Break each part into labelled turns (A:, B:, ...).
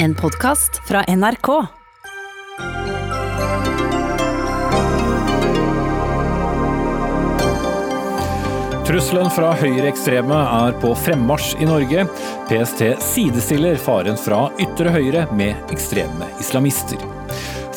A: En podkast fra NRK.
B: Trusselen fra høyreekstreme er på fremmarsj i Norge. PST sidestiller faren fra ytre høyre med ekstreme islamister.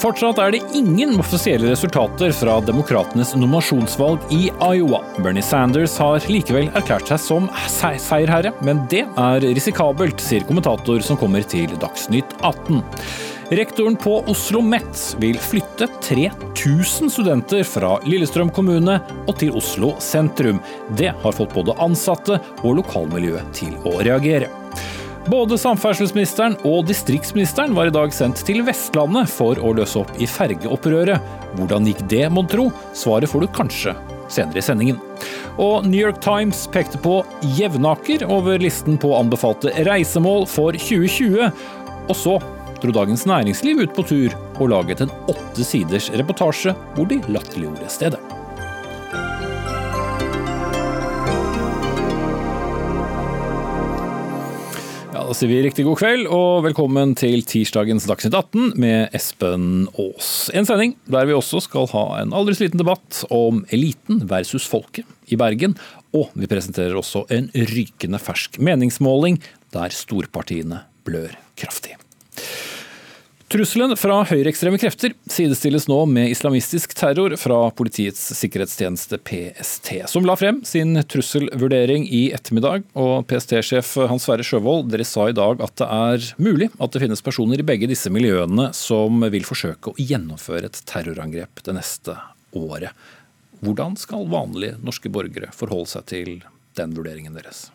B: Fortsatt er det ingen offisielle resultater fra demokratenes nominasjonsvalg i Iowa. Bernie Sanders har likevel erklært seg som seierherre, men det er risikabelt, sier kommentator som kommer til Dagsnytt 18. Rektoren på Oslo Met vil flytte 3000 studenter fra Lillestrøm kommune og til Oslo sentrum. Det har fått både ansatte og lokalmiljøet til å reagere. Både samferdselsministeren og distriktsministeren var i dag sendt til Vestlandet for å løse opp i fergeopprøret. Hvordan gikk det, mon tro? Svaret får du kanskje senere i sendingen. Og New York Times pekte på Jevnaker over listen på anbefalte reisemål for 2020. Og så dro Dagens Næringsliv ut på tur og laget en åtte siders reportasje hvor de latterliggjorde stedet. Da sier vi riktig god kveld og velkommen til tirsdagens Dagsnytt 18 med Espen Aas. En sending der vi også skal ha en aldri liten debatt om eliten versus folket i Bergen. Og vi presenterer også en rykende fersk meningsmåling der storpartiene blør kraftig. Trusselen fra høyreekstreme krefter sidestilles nå med islamistisk terror fra Politiets sikkerhetstjeneste PST, som la frem sin trusselvurdering i ettermiddag. Og PST-sjef Hans Sverre Sjøvold, dere sa i dag at det er mulig at det finnes personer i begge disse miljøene som vil forsøke å gjennomføre et terrorangrep det neste året. Hvordan skal vanlige norske borgere forholde seg til den vurderingen deres?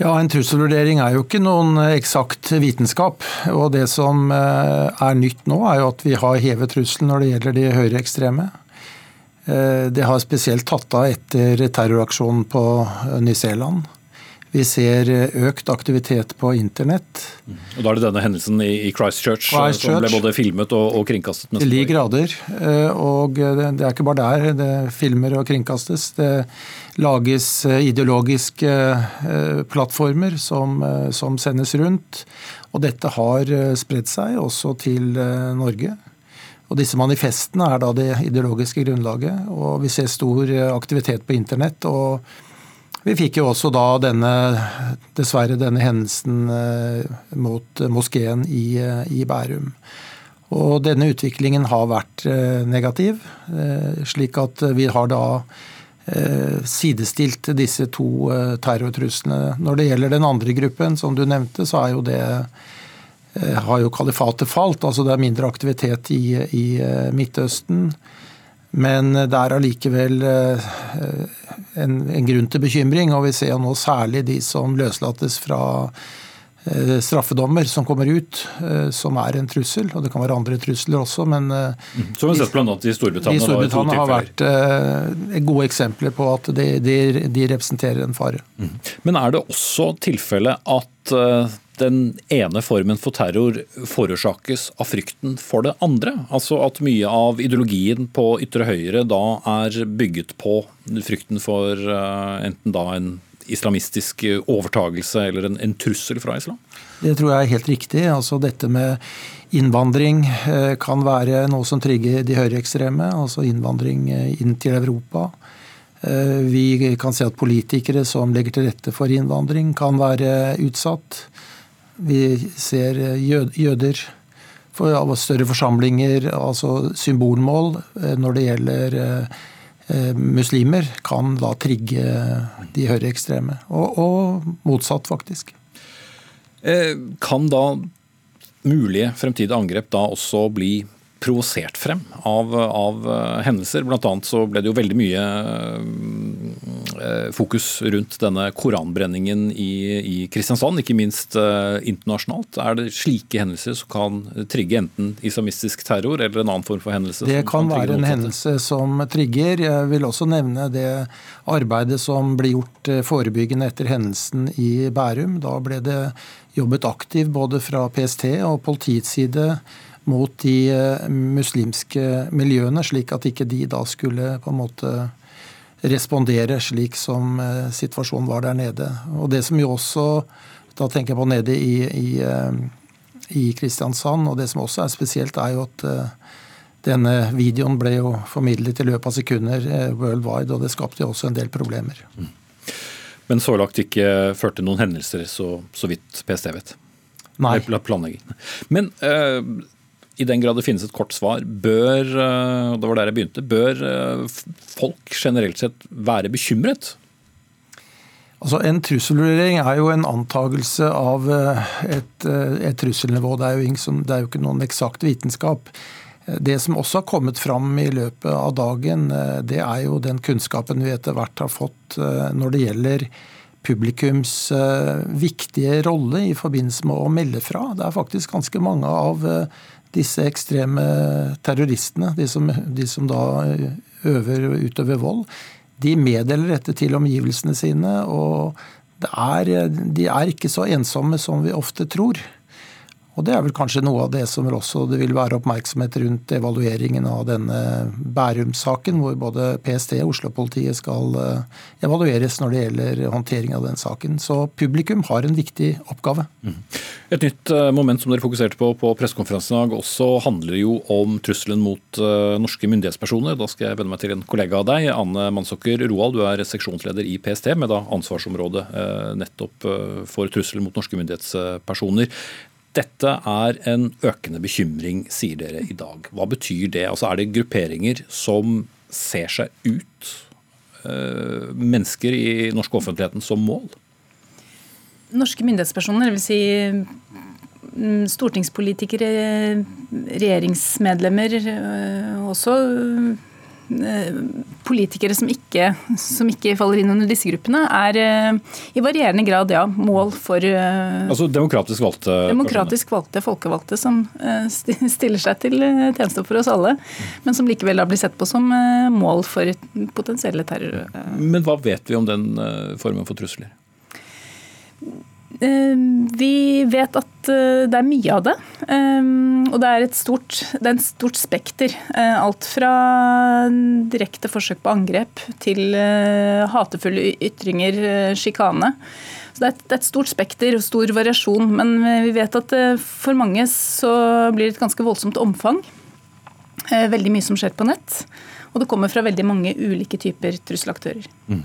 C: Ja, En trusselvurdering er jo ikke noen eksakt vitenskap. og Det som er nytt nå, er jo at vi har hevet trusselen når det gjelder de høyreekstreme. Det har spesielt tatt av etter terroraksjonen på Ny-Zeeland. Vi ser økt aktivitet på internett.
B: Og Da er det denne hendelsen i Christchurch,
C: Christchurch.
B: som ble både filmet og, og kringkastet?
C: Til de grader. Og det er ikke bare der det filmer og kringkastes. Det lages ideologiske plattformer som, som sendes rundt. Og dette har spredd seg også til Norge. Og Disse manifestene er da det ideologiske grunnlaget. og Vi ser stor aktivitet på internett. og vi fikk jo også da denne, dessverre denne hendelsen mot moskeen i, i Bærum. Og denne utviklingen har vært negativ, slik at vi har da sidestilt disse to terrortruslene. Når det gjelder den andre gruppen, som du nevnte, så jo det har jo kalifatet falt. altså Det er mindre aktivitet i, i Midtøsten. Men det er allikevel en, en, grunn til bekymring, og vi ser jo nå særlig de som løslates fra straffedommer som kommer ut, som er en trussel. Og det kan være andre trusler også, men
B: Som vi har sett bl.a. i Storbritannia.
C: I Storbritannia har vært gode eksempler på at de, de, de representerer en fare.
B: Men er det også tilfelle at den ene formen for terror forårsakes av frykten for det andre? Altså at mye av ideologien på ytre høyre da er bygget på frykten for enten da en islamistisk overtagelse eller en, en, trussel fra islam?
C: Det tror jeg er helt riktig. Altså Dette med innvandring kan være noe som trigger de høyreekstreme. Altså innvandring inn til Europa. Vi kan se at politikere som legger til rette for innvandring, kan være utsatt. Vi ser jøder av større forsamlinger, altså symbolmål når det gjelder muslimer, kan da trigge de høyreekstreme. Og, og motsatt, faktisk.
B: Kan da mulige fremtidige angrep da også bli provosert frem av, av hendelser. Blant annet så ble det jo veldig mye fokus rundt denne koranbrenningen i, i Kristiansand, ikke minst internasjonalt. Er det slike hendelser som kan trigge enten islamistisk terror eller en annen form for hendelse?
C: Det kan, kan være en hendelse som trigger. Jeg vil også nevne det arbeidet som ble gjort forebyggende etter hendelsen i Bærum. Da ble det jobbet aktivt både fra PST og politiets side mot de muslimske miljøene, slik at ikke de da skulle på en måte respondere slik som situasjonen var der nede. Og det som jo også, da tenker jeg på nede i, i i Kristiansand. Og det som også er spesielt, er jo at denne videoen ble jo formidlet i løpet av sekunder worldwide, og det skapte jo også en del problemer. Mm.
B: Men så langt ikke førte noen hendelser, så, så vidt PST vet?
C: Nei.
B: Men i den grad det finnes et kort svar, bør uh, det var der jeg begynte, bør uh, folk generelt sett være bekymret?
C: Altså, En trusselvurdering er jo en antagelse av et, et trusselnivå. Det er, jo ingen, det er jo ikke noen eksakt vitenskap. Det som også har kommet fram i løpet av dagen, eh, det er jo den kunnskapen vi etter hvert har fått eh, når det gjelder publikums eh, viktige rolle i forbindelse med å melde fra. Det er faktisk ganske mange av disse ekstreme terroristene, de som, de som da øver utøver vold, de meddeler dette til omgivelsene sine. og er, de er ikke så ensomme som vi ofte tror. Og Det er vel kanskje noe av det som også det vil være oppmerksomhet rundt evalueringen av denne Bærum-saken, hvor både PST og Oslo-politiet skal eh, evalueres når det gjelder håndtering av den saken. Så publikum har en viktig oppgave. Mm.
B: Et nytt eh, moment som dere fokuserte på på pressekonferansen i dag, også handler jo om trusselen mot eh, norske myndighetspersoner. Da skal jeg vende meg til en kollega av deg, Anne Mannsåker Roald. Du er seksjonsleder i PST, med da ansvarsområdet nettopp for trusselen mot norske myndighetspersoner. Dette er en økende bekymring, sier dere i dag. Hva betyr det? Altså, er det grupperinger som ser seg ut, øh, mennesker i norsk offentligheten, som mål?
D: Norske myndighetspersoner, dvs. Si mm, stortingspolitikere, regjeringsmedlemmer, øh, også Eh, politikere som ikke, som ikke, faller inn under disse gruppene, er eh, i varierende grad ja, mål for
B: eh, Altså demokratisk valgte
D: Demokratisk valgte folkevalgte som stiller seg til tjeneste for oss alle, men som likevel da blir sett på som mål for potensielle terror.
B: Men hva vet vi om den formen for trusler?
D: Eh, vi vet at eh, det er mye av det. Eh, og det er et stort, det er et stort spekter. Alt fra direkte forsøk på angrep til hatefulle ytringer, sjikane. Så det er, et, det er et stort spekter og stor variasjon. Men vi vet at for mange så blir det et ganske voldsomt omfang. Veldig mye som skjer på nett. Og det kommer fra veldig mange ulike typer trusselaktører. Mm.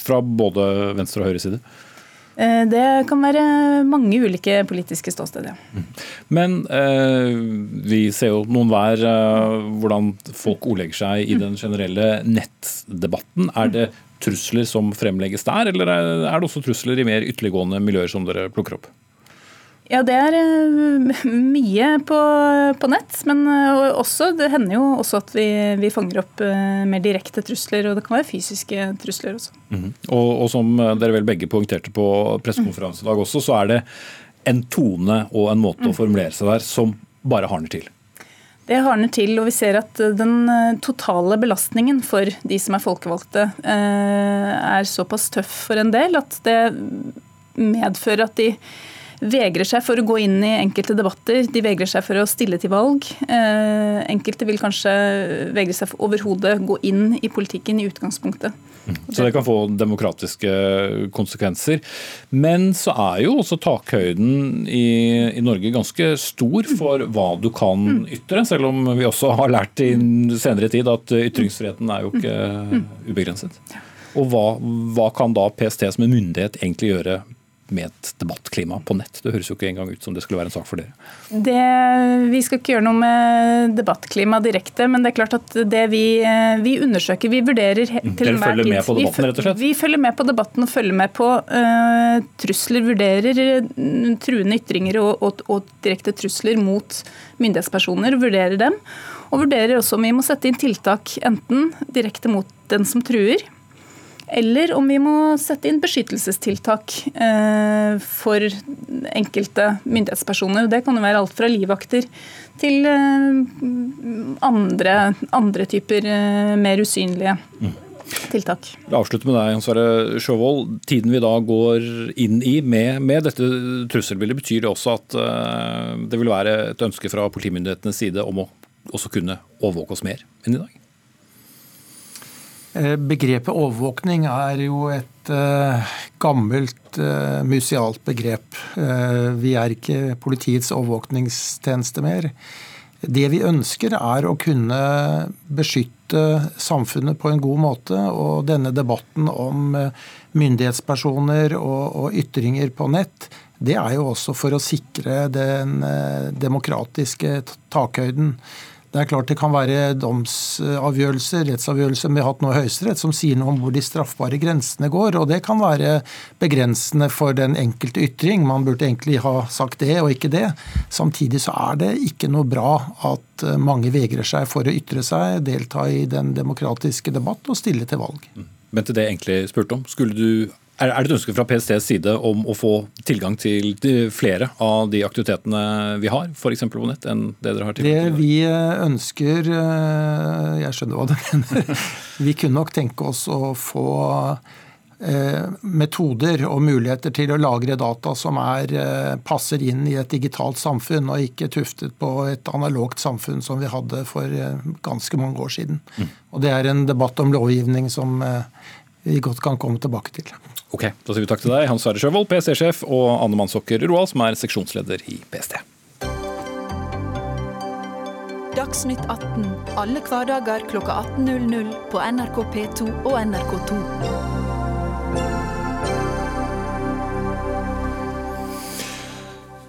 B: Fra både venstre og høyre side?
D: Eh, det kan være mange ulike politiske ståsteder.
B: Men eh, vi ser jo noen hver eh, hvordan folk ordlegger seg i den generelle nettdebatten. Er det trusler som fremlegges der, eller er det også trusler i mer ytterliggående miljøer som dere plukker opp?
D: Ja, det er eh, mye på, på nett. Men eh, også, det hender jo også at vi, vi, fanger opp eh, mer direkte trusler. Og det kan være fysiske trusler også.
B: Mm og, og, som dere vel begge poengterte på pressekonferanse i dag også, så er det en tone og en måte å formulere seg der som bare hardner til.
D: Det hardner til, og vi ser at den totale belastningen for de som er folkevalgte, er såpass tøff for en del at det medfører at de vegrer seg for å gå inn i enkelte debatter. De vegrer seg for å stille til valg. Eh, enkelte vil kanskje vegre seg for overhodet gå inn i politikken i utgangspunktet.
B: Mm. Så det kan få demokratiske konsekvenser. Men så er jo også takhøyden i, i Norge ganske stor for hva du kan mm. ytre, selv om vi også har lært i senere tid at ytringsfriheten er jo ikke mm. ubegrenset. Og hva, hva kan da PST som en myndighet egentlig gjøre med et debattklima på nett. Det høres jo ikke engang ut som det skulle være en sak for dere.
D: Det, vi skal ikke gjøre noe med debattklima direkte, men det er klart at det vi, eh, vi undersøker, vi vurderer
B: til enhver følger med på debatten, rett og slett?
D: Vi følger med på debatten og følger med på uh, trusler, vurderer uh, truende ytringer og, og, og direkte trusler mot myndighetspersoner, vurderer dem. Og vurderer også om vi må sette inn tiltak enten direkte mot den som truer, eller om vi må sette inn beskyttelsestiltak eh, for enkelte myndighetspersoner. Det kan jo være alt fra livvakter til eh, andre, andre typer eh, mer usynlige tiltak.
B: La avslutte med deg, Hans Sverre Sjåvold. Tiden vi da går inn i med, med dette trusselbildet, betyr det også at det vil være et ønske fra politimyndighetenes side om å også kunne overvåke oss mer enn i dag?
C: Eh, begrepet overvåkning er jo et uh, gammelt uh, musealt begrep. Vi er ikke politiets overvåkningstjeneste mer. Det vi ønsker, er å kunne beskytte samfunnet på en god måte. Og denne debatten om myndighetspersoner og ytringer på nett, det er jo også for å sikre den demokratiske takhøyden. Det er klart det kan være domsavgjørelser, rettsavgjørelser har hatt nå i Høyesterett, som sier noe om hvor de straffbare grensene går. og Det kan være begrensende for den enkelte ytring. Man burde egentlig ha sagt det og ikke det. Samtidig så er det ikke noe bra at mange vegrer seg for å ytre seg, delta i den demokratiske debatt og stille til valg.
B: Men til det jeg egentlig spurte om, skulle du er det et ønske fra PSTs side om å få tilgang til flere av de aktivitetene vi har, f.eks. på nett, enn det dere har
C: tilgang til? Det vi eh, ønsker eh, Jeg skjønner hva du mener. Vi kunne nok tenke oss å få eh, metoder og muligheter til å lagre data som er, passer inn i et digitalt samfunn, og ikke tuftet på et analogt samfunn som vi hadde for ganske mange år siden. Mm. Og Det er en debatt om lovgivning som vi godt kan komme tilbake til.
B: Ok, Da sier vi takk til deg, Hans Sverre Sjøvold, PST-sjef, og Anne Mannsåker Roald, som er seksjonsleder i PST.
A: Dagsnytt 18 alle hverdager kl 18.00 på NRK P2 og NRK2.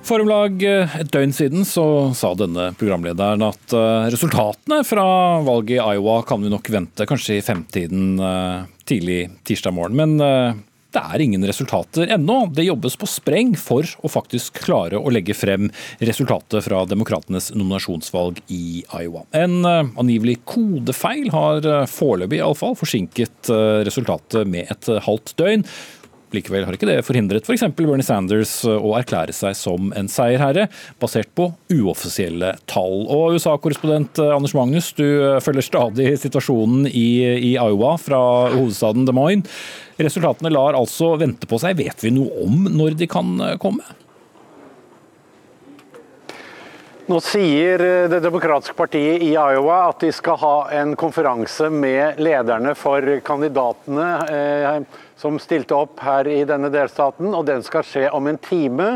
B: For om lag et døgn siden så sa denne programlederen at eh, resultatene fra valget i Iowa kan vi nok vente kanskje i femtiden eh, tidlig tirsdag morgen. Men eh, det er ingen resultater ennå. Det jobbes på spreng for å faktisk klare å legge frem resultatet fra demokratenes nominasjonsvalg i Iowa. En angivelig kodefeil har foreløpig iallfall forsinket resultatet med et halvt døgn. Likevel har ikke det forhindret f.eks. For Bernie Sanders å erklære seg som en seierherre, basert på uoffisielle tall. Og USA-korrespondent Anders Magnus, du følger stadig situasjonen i, i Iowa fra hovedstaden Des Moines. Resultatene lar altså vente på seg. Vet vi noe om når de kan komme?
E: Nå sier Det demokratiske partiet i Iowa at de skal ha en konferanse med lederne for kandidatene eh, som stilte opp her i denne delstaten, og den skal skje om en time.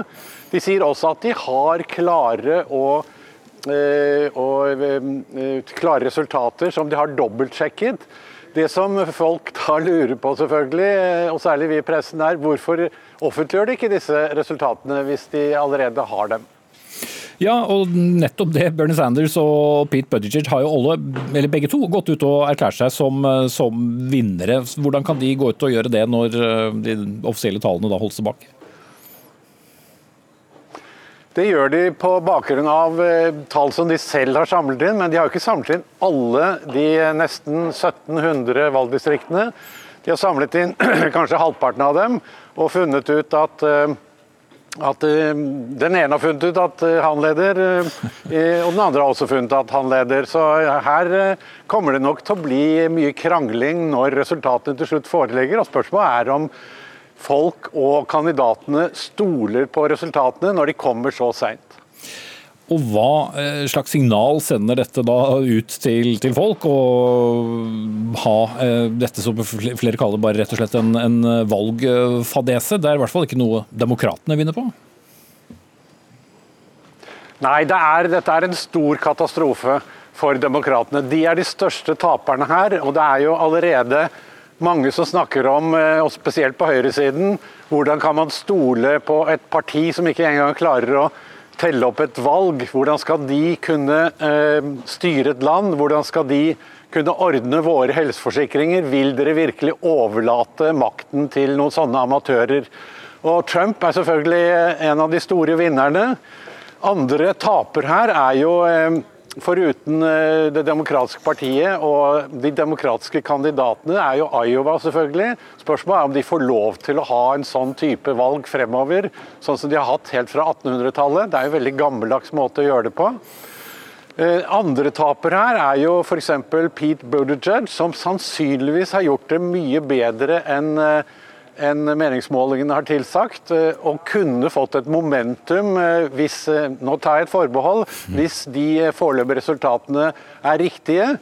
E: De sier også at de har klare og, eh, og eh, klare resultater som de har dobbeltsjekket. Det som folk da lurer på, selvfølgelig, eh, og særlig vi i pressen, er hvorfor offentliggjør de ikke disse resultatene hvis de allerede har dem?
B: Ja, og nettopp det. Bernie Sanders og Pete Buttigieg har jo alle, eller begge to gått ut og erklært seg som, som vinnere. Hvordan kan de gå ut og gjøre det når eh, de offisielle tallene da holdes tilbake?
E: Det gjør de på bakgrunn av eh, tall som de selv har samlet inn, men de har jo ikke samlet inn alle de nesten 1700 valgdistriktene. De har samlet inn kanskje halvparten av dem og funnet ut at eh, at uh, den ene har funnet ut at uh, han leder, uh, og den andre har også funnet at han leder. Så her kommer det nok til å bli mye krangling når resultatene til slutt foreligger. Og spørsmålet er om folk og kandidatene stoler på resultatene når de kommer så seint.
B: Og Hva eh, slags signal sender dette da ut til, til folk? Å ha eh, dette som flere kaller bare rett og slett en, en valgfadese? Det er i hvert fall ikke noe demokratene vinner på?
E: Nei, det er, dette er en stor katastrofe for demokratene. De er de største taperne her. Og det er jo allerede mange som snakker om, eh, og spesielt på høyresiden, hvordan kan man stole på et parti som ikke engang klarer å telle opp et valg. Hvordan skal de kunne eh, styre et land? Hvordan skal de kunne ordne våre helseforsikringer? Vil dere virkelig overlate makten til noen sånne amatører? Og Trump er selvfølgelig en av de store vinnerne. Andre taper her er jo eh, Foruten eh, Det demokratiske partiet og de demokratiske kandidatene er jo Iowa, selvfølgelig. Spørsmålet er om de får lov til å ha en sånn type valg fremover, sånn som de har hatt helt fra 1800-tallet. Det er jo en veldig gammeldags måte å gjøre det på. Eh, andre taper her er jo f.eks. Pete Buttigieg, som sannsynligvis har gjort det mye bedre enn eh, enn meningsmålingene har tilsagt, eh, og kunne fått et momentum eh, hvis eh, nå tar jeg et forbehold, hvis de foreløpige resultatene er riktige.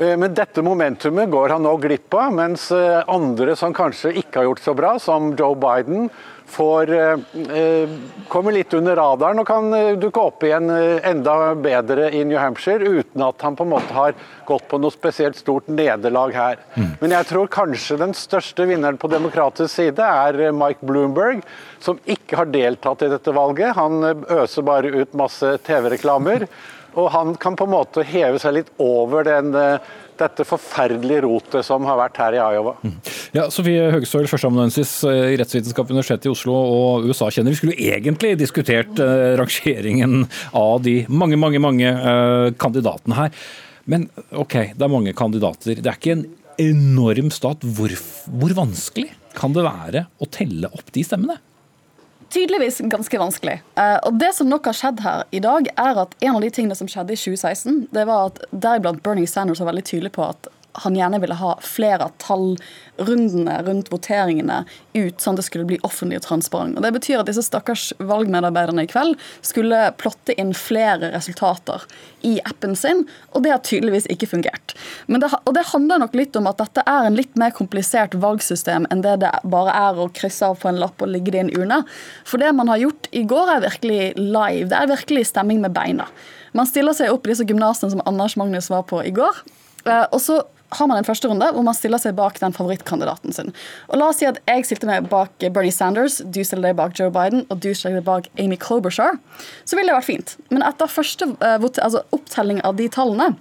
E: Eh, men dette momentumet går han nå glipp av, mens eh, andre som kanskje ikke har gjort så bra, som Joe Biden, får, eh, kommer litt under radaren og kan dukke opp igjen enda bedre i New Hampshire, uten at han på en måte har gått på noe spesielt stort nederlag her. Mm. Men jeg tror kanskje den største vinneren på demokratisk side er Mike Bloomberg, som ikke har deltatt i dette valget. Han øser bare ut masse TV-reklamer. Og han kan på en måte heve seg litt over den, eh, dette forferdelige rotet som har vært her i Iowa. Mm.
B: Ja, Sofie Høgestøl, førsteamanuensis i rettsvitenskap ved Universitetet i Oslo og USA-kjenner. Vi skulle egentlig diskutert eh, rangeringen av de mange, mange, mange eh, kandidatene her. Men ok, det er mange kandidater. Det er ikke en enorm stat. Hvor, hvor vanskelig kan det være å telle opp de stemmene?
F: Tydeligvis ganske vanskelig. Uh, og Det som nok har skjedd her i dag, er at en av de tingene som skjedde i 2016, det var at deriblant Bernie Sanders var veldig tydelig på at han gjerne ville ha flere av tallrundene rundt voteringene ut, sånn at det skulle bli offentlig og transparent. Og Det betyr at disse stakkars valgmedarbeiderne i kveld skulle plotte inn flere resultater i appen sin, og det har tydeligvis ikke fungert. Det, og Det handler nok litt om at dette er en litt mer komplisert valgsystem enn det det bare er å krysse av på en lapp og ligge det i en urne. For det man har gjort i går, er virkelig live. Det er virkelig stemming med beina. Man stiller seg opp i disse gymnasene som Anders Magnus var på i går. Eh, og så har man en første runde hvor man stiller seg bak den favorittkandidaten sin. Og La oss si at jeg stilte meg bak Bernie Sanders, du stiller deg bak Joe Biden og du stiller deg bak Amy Klobuchar. Så ville det vært fint. Men etter første uh, altså opptelling av de tallene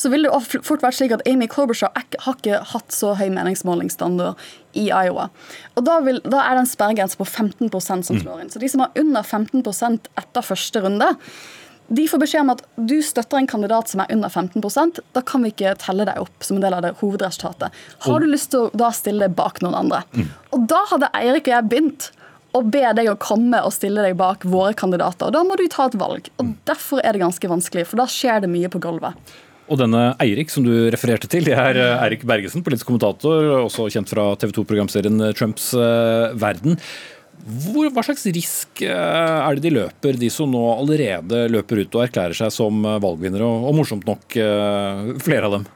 F: så vil det fort vært slik at Amy Klobuchar har ikke hatt så høy meningsmålingsstandard i Iowa. Og Da, vil, da er det en sperregrense på 15% som mm. slår inn. Så de som har under 15% etter første runde, de får beskjed om at du støtter en kandidat som er under 15% da kan vi ikke telle deg opp som en del av det hovedresultatet. Har du lyst til å da stille deg bak noen andre? Mm. Og da hadde Eirik og jeg begynt å be deg å komme og stille deg bak våre kandidater. Og Da må du ta et valg. Og Derfor er det ganske vanskelig, for da skjer det mye på gulvet.
B: Og denne Eirik som du refererte til, det er eh, Eirik Bergesen, politisk kommentator, også kjent fra TV 2-programserien Trumps uh, verden. Hvor, hva slags risk eh, er det de løper, de som nå allerede løper ut og erklærer seg som eh, valgvinnere, og, og morsomt nok eh, flere av dem?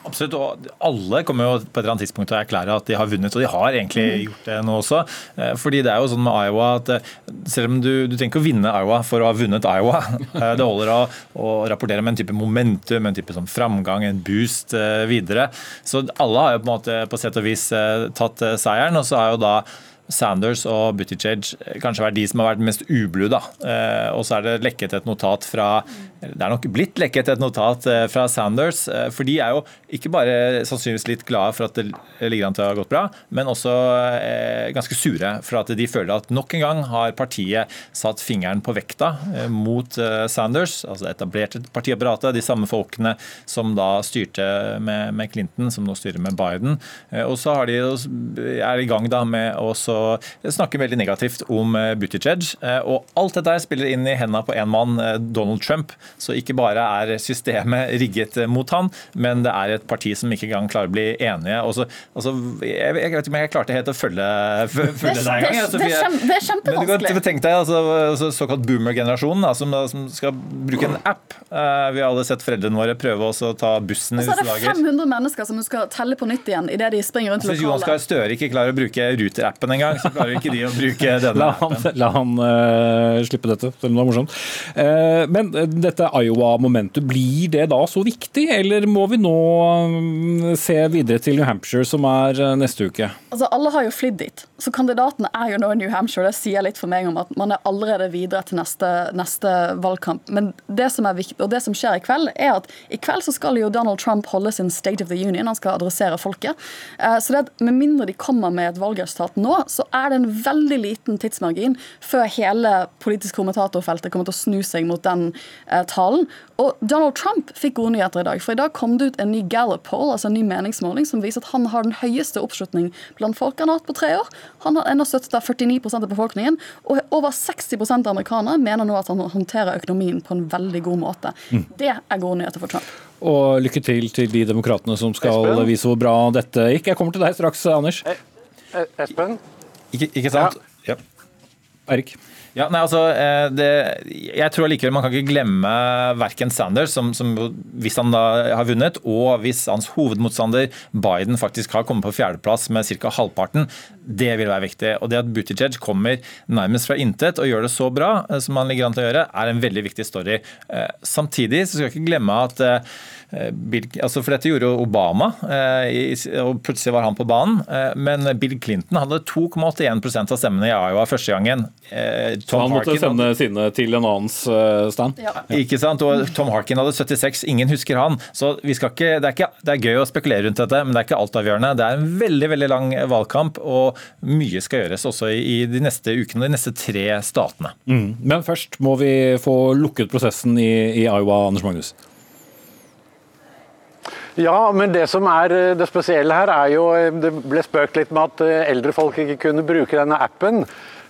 G: Absolutt, og alle kommer jo på et eller annet tidspunkt til å erklære at de har vunnet, og de har egentlig mm. gjort det nå også. Fordi det er jo sånn med Iowa at selv om du, du trenger ikke å vinne Iowa for å ha vunnet Iowa. Det holder å, å rapportere med en type momentum, en type sånn framgang, en boost videre. Så alle har jo på en måte på sett og vis tatt seieren, og så er jo da Sanders og Buttigieg kanskje vært de som har vært mest ublu. da. Eh, og så er det lekket et notat fra Det er nok blitt lekket et notat eh, fra Sanders. Eh, for de er jo ikke bare sannsynligvis litt glade for at det ligger an til å ha gått bra, men også ganske sure for at de føler at nok en gang har partiet satt fingeren på vekta mot Sanders, altså det etablerte partiapparatet, de samme folkene som da styrte med, Clinton, som nå styrer med Biden. Og så de, er i gang da med å snakke veldig negativt om eh, Buttigieg. Eh, og alt dette spiller inn i hendene på en mann, eh, Donald Trump. Så ikke bare er systemet rigget mot han, men det er et parti som ikke engang klarer å bli enige. Også, altså, jeg, vet ikke om jeg klarte helt å følge, følge det,
F: deg engang. Altså, det, det, er kjempevanskelig.
G: Tenk deg altså, altså, såkalt boomer-generasjonen som, som, skal bruke en app. vi har alle sett foreldrene våre prøve å ta bussen i disse dager.
F: Og så er det 500 mennesker som skal telle på nytt igjen idet de springer rundt lokalet.
G: Hvis Jonas Gahr Støre ikke klarer å bruke Ruter-appen engang, så klarer ikke de å bruke denne.
B: La han, la han uh, slippe dette, selv om det var morsomt. Uh, men eh, dette Iowa-momentet, blir det da så viktig, eller må vi nå um, se videre til New Hampshire, som er uh, neste uke?
F: Altså, Alle har jo flydd dit, så kandidatene er jo nå i New Hampshire. Det sier litt for meg om at man er allerede videre til neste, neste valgkamp. Men det som er viktig, og det som skjer i kveld, er at i kveld så skal jo Donald Trump holde sin State of the Union. Han skal adressere folket. Så det at med mindre de kommer med et valgresultat nå, så er det en veldig liten tidsmargin før hele politisk kommentatorfeltet kommer til å snu seg mot den eh, talen. Og Donald Trump fikk gode nyheter i dag. For i dag kom det ut en ny Gallup poll, altså en ny meningsmåling, som viser at han har den høyeste oppslutning blant folk han har hatt på tre år. Han har ennå støttet av 49% av befolkningen, og over 60 av amerikanere mener nå at han håndterer økonomien på en veldig god måte. Mm. Det er gode nyheter for Trump.
B: Og lykke til til de demokratene som skal Espen? vise hvor bra dette gikk. Jeg kommer til deg straks, Anders.
E: Espen?
G: Ikke, ikke sant?
B: Ja. Erik?
G: Ja, nei, altså, eh, det, jeg tror likevel Man kan ikke glemme verken Sanders, som, som, hvis han da har vunnet, og hvis hans hovedmotstander Biden faktisk har kommet på fjerdeplass med ca. halvparten. Det vil være viktig. Og Det at Buttigieg kommer nærmest fra intet og gjør det så bra eh, som han ligger an til å gjøre, er en veldig viktig story. Eh, samtidig så skal jeg ikke glemme at Bill, altså for Dette gjorde Obama, og plutselig var han på banen. Men Bill Clinton hadde 2,81% av stemmene i Iowa første gangen.
B: Tom han måtte Harkin sende hadde... sine til en annens eh, stand.
G: Ja. Ikke sant? Og Tom Harkin hadde 76, ingen husker han. Så ikke, det, er ikke, det, er gøy å spekulere rundt dette, men det er ikke altavgjørende. Det er en veldig veldig lang valgkamp, og mye skal gjøres også i de neste ukene, de neste tre statene.
B: Mm. Men først må vi få lukket prosessen i, i Iowa, Anders Magnus.
E: Ja, men det som er eh, det spesielle her, er jo eh, Det ble spøkt litt med at eldre folk ikke kunne bruke denne appen.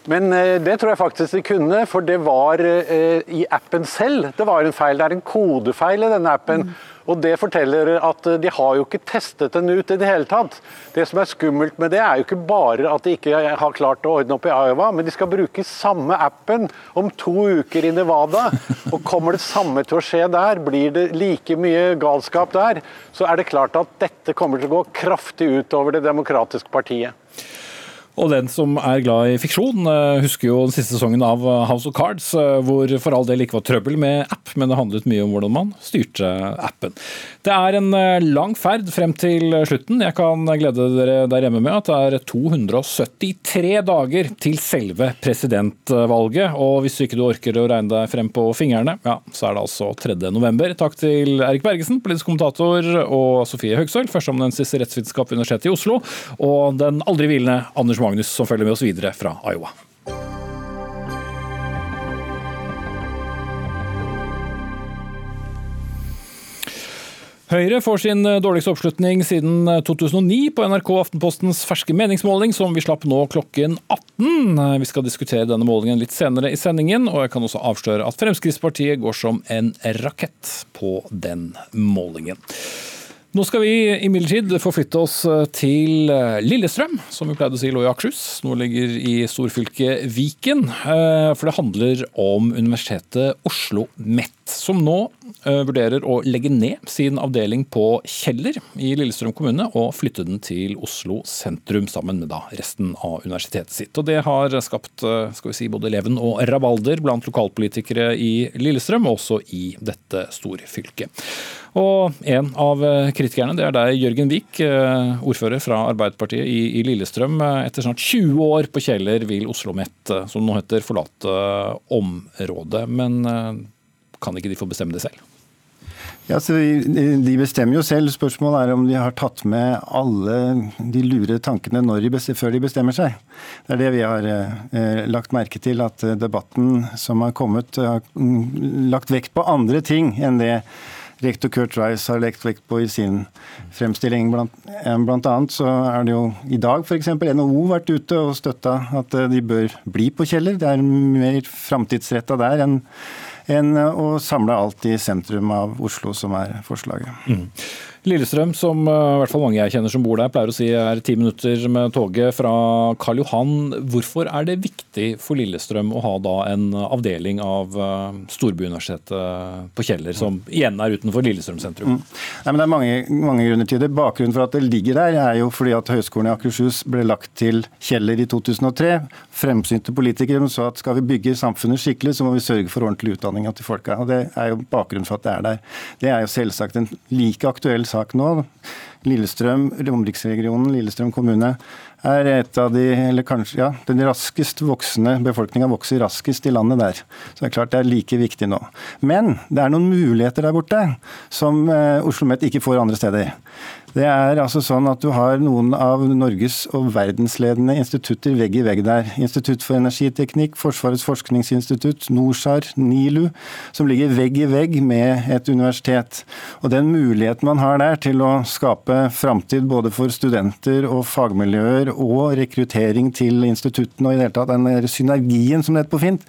E: Men eh, det tror jeg faktisk de kunne, for det var eh, i appen selv det var en feil. Det er en kodefeil i denne appen. Mm. Og Det forteller at eh, de har jo ikke testet den ut i det hele tatt. Det som er skummelt med det, er jo ikke bare at de ikke har klart å ordne opp i Iowa, men de skal bruke samme appen om to uker i Nevada. Og kommer det samme til å skje der, blir det like mye galskap der, så er det klart at dette kommer til å gå kraftig utover Det demokratiske partiet.
B: Og den som er glad i fiksjon, eh, husker jo den siste sesongen av eh, House of Cards, eh, hvor for all del ikke var trøbbel med app, men det handlet mye om hvordan man styrte appen. Det er en lang ferd frem til slutten. Jeg kan glede dere der hjemme med at det er 273 dager til selve presidentvalget. Og hvis ikke du orker å regne deg frem på fingrene, ja, så er det altså 3. november. Takk til Erik Bergesen, politisk kommentator, og Sofie Høgsøl, førsteamanuensis i rettsvitenskap ved Universitetet i Oslo, og den aldri hvilende Anders Magnus Magnus som følger med oss videre fra Iowa. Høyre får sin dårligste oppslutning siden 2009 på NRK Aftenpostens ferske meningsmåling, som vi slapp nå klokken 18. Vi skal diskutere denne målingen litt senere i sendingen, og jeg kan også avsløre at Fremskrittspartiet går som en rakett på den målingen. Nå skal vi imidlertid forflytte oss eh, til eh, Lillestrøm, som vi pleide å si lå i Akershus. Nå ligger i storfylket Viken. Eh, for det handler om Universitetet Oslo MET, som nå vurderer å legge ned sin avdeling på Kjeller i Lillestrøm kommune og flytte den til Oslo sentrum, sammen med resten av universitetet sitt. Og Det har skapt vi si, både leven og rabalder blant lokalpolitikere i Lillestrøm, og også i dette storfylket. Og en av eh, kritikerne det er deg, Jørgen eh, ordfører fra Arbeiderpartiet i, Lillestrøm. Etter snart 20 år på Kjeller vil Oslo OsloMet, eh, som nå heter, forlate området. Men kan ikke de få bestemme det selv?
H: Ja, De bestemmer jo selv. Spørsmålet er om de har tatt med alle de lure tankene de før de bestemmer seg. Det er det vi har eh, lagt merke til, at debatten som har kommet, har mm, lagt vekt på andre ting enn det rektor Kurt Rice har lagt vekt på i sin fremstilling. Blant, eh, blant annet så er det jo i dag f.eks. NHO vært ute og støtta at eh, de bør bli på Kjeller. Det er mer framtidsretta der enn enn å samle alt i sentrum av Oslo, som er forslaget. Mm.
B: Lillestrøm, som eh, i hvert fall mange jeg kjenner som bor der, pleier å si er ti minutter med toget fra Karl Johan. Hvorfor er det viktig for Lillestrøm å ha da en avdeling av eh, Storbyuniversitetet på Kjeller, som igjen er utenfor Lillestrøm sentrum? Mm.
H: Nei, det er mange, mange, grunner til det. Bakgrunnen for at det ligger der, er jo fordi at Høgskolen i Akershus ble lagt til Kjeller i 2003. Fremsynte politikere sa at skal vi bygge samfunnet skikkelig, så må vi sørge for ordentlig utdanning til folka. Og Det er jo bakgrunnen for at det er der. Det er jo selvsagt en like aktuell sak nå. Lillestrøm, Romeriksregionen, Lillestrøm kommune er et av de, eller kanskje, ja, den raskest voksende befolkninga vokser raskest i landet der. Så det er klart det er like viktig nå. Men det er noen muligheter der borte som eh, Oslo OsloMet ikke får andre steder. Det er altså sånn at du har noen av Norges og verdensledende institutter vegg i vegg der. Institutt for energiteknikk, Forsvarets forskningsinstitutt, NORSAR, NILU, som ligger vegg i vegg med et universitet. Og den muligheten man har der til å skape framtid både for studenter og fagmiljøer og rekruttering til instituttene og i det hele tatt den synergien som det heter på fint,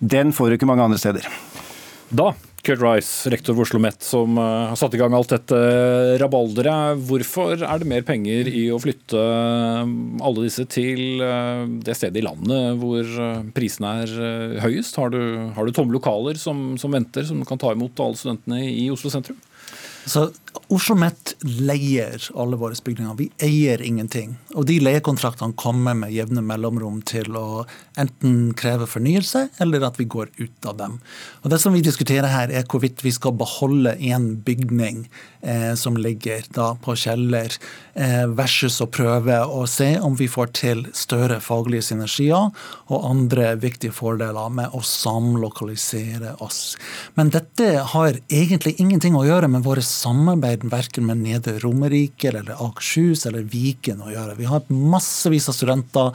H: den får du ikke mange andre steder.
B: Da Kurt Rice, rektor ved Oslo OsloMet, som eh, har satt i gang alt dette rabalderet. Hvorfor er det mer penger i å flytte eh, alle disse til eh, det stedet i landet hvor prisene er høyest? Har du, har du tomme lokaler som, som venter, som kan ta imot alle studentene i Oslo sentrum?
I: Så Oslo OsloMet leier alle våre bygninger. Vi eier ingenting. Og de leiekontraktene kommer med jevne mellomrom til å enten kreve fornyelse, eller at vi går ut av dem. Og Det som vi diskuterer her, er hvorvidt vi skal beholde en bygning eh, som ligger da på Kjeller, eh, versus å prøve å se om vi får til større faglige synergier og andre viktige fordeler med å samlokalisere oss. Men dette har egentlig ingenting å gjøre med våre samarbeid verken med Nedre Romerike eller Akershus eller Viken å gjøre. Vi har massevis av studenter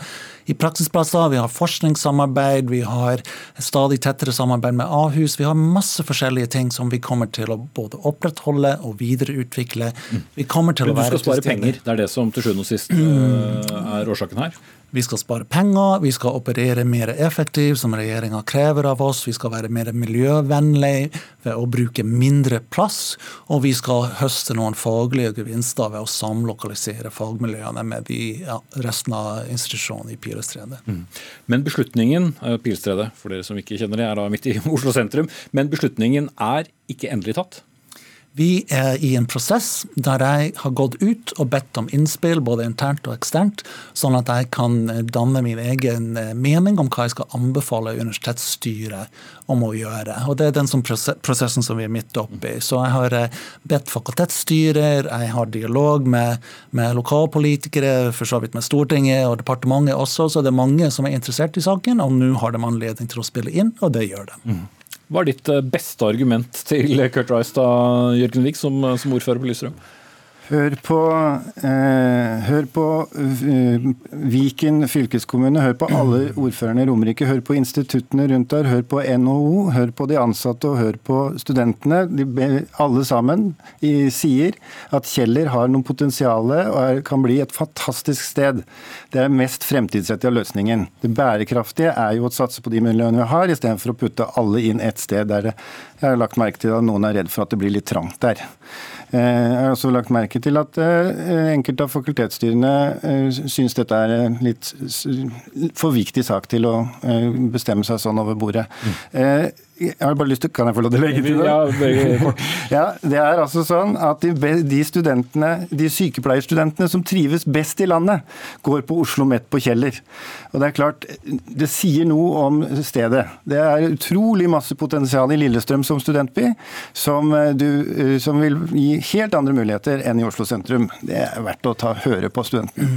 I: i praksisplasser, vi har forskningssamarbeid, vi har stadig tettere samarbeid med Ahus. Vi har masse forskjellige ting som vi kommer til å både opprettholde og videreutvikle. Vi kommer til å være
B: du skal spare penger, det er det som til sjuende og sist mm. er årsaken her?
I: Vi skal spare penger, vi skal operere mer effektivt, som regjeringa krever av oss. Vi skal være mer miljøvennlig ved å bruke mindre plass. Og vi skal høste noen faglige gevinster ved å samlokalisere fagmiljøene med de, ja, resten av institusjonene i Pilestredet. Mm.
B: Men beslutningen eh, Pilestredet, for dere som ikke kjenner det, er da midt i Oslo sentrum. Men beslutningen er ikke endelig tatt?
I: Vi er i en prosess der jeg har gått ut og bedt om innspill, både internt og eksternt, sånn at jeg kan danne min egen eh, mening om hva jeg skal anbefale universitetsstyret om å gjøre. Og Det er den prosessen som vi er midt oppi. Så jeg har eh, bedt fakultetsstyrer, jeg har dialog med, med lokalpolitikere, for så vidt med Stortinget og departementet også, så det er mange som er interessert i saken, og nå har de anledning til å spille inn, og det gjør de. Mm.
B: Hva er ditt eh, beste argument til Kurt Reistad, Jørgen Vik, som, som ordfører på Lysstrøm?
H: Hør på, eh, hør på uh, Viken fylkeskommune, hør på alle ordførerne i Romerike. Hør på instituttene rundt der, hør på NHO, hør på de ansatte og hør på studentene. De, alle sammen i, sier at Kjeller har noe potensial og er, kan bli et fantastisk sted. Det er mest fremtidsrettet av løsningen. Det bærekraftige er jo å satse på de miljøene vi har, istedenfor å putte alle inn ett sted der det, jeg har lagt merke til at noen er redd for at det blir litt trangt der. Eh, jeg har også lagt merke til at eh, enkelte av fakultetsstyrene eh, syns dette er en litt for viktig sak til å bestemme seg sånn over bordet. Mm. Jeg har bare lyst til, Kan jeg få lov til å legge til det? Ja, ja, det er altså sånn at de, de, studentene, de sykepleierstudentene som trives best i landet, går på Oslo Met på Kjeller. Og Det er klart, det sier noe om stedet. Det er utrolig masse potensial i Lillestrøm som studentby, som, eh, du, eh, som vil gi helt andre muligheter enn i Oslo sentrum. Det er verdt å ta, høre på studentene.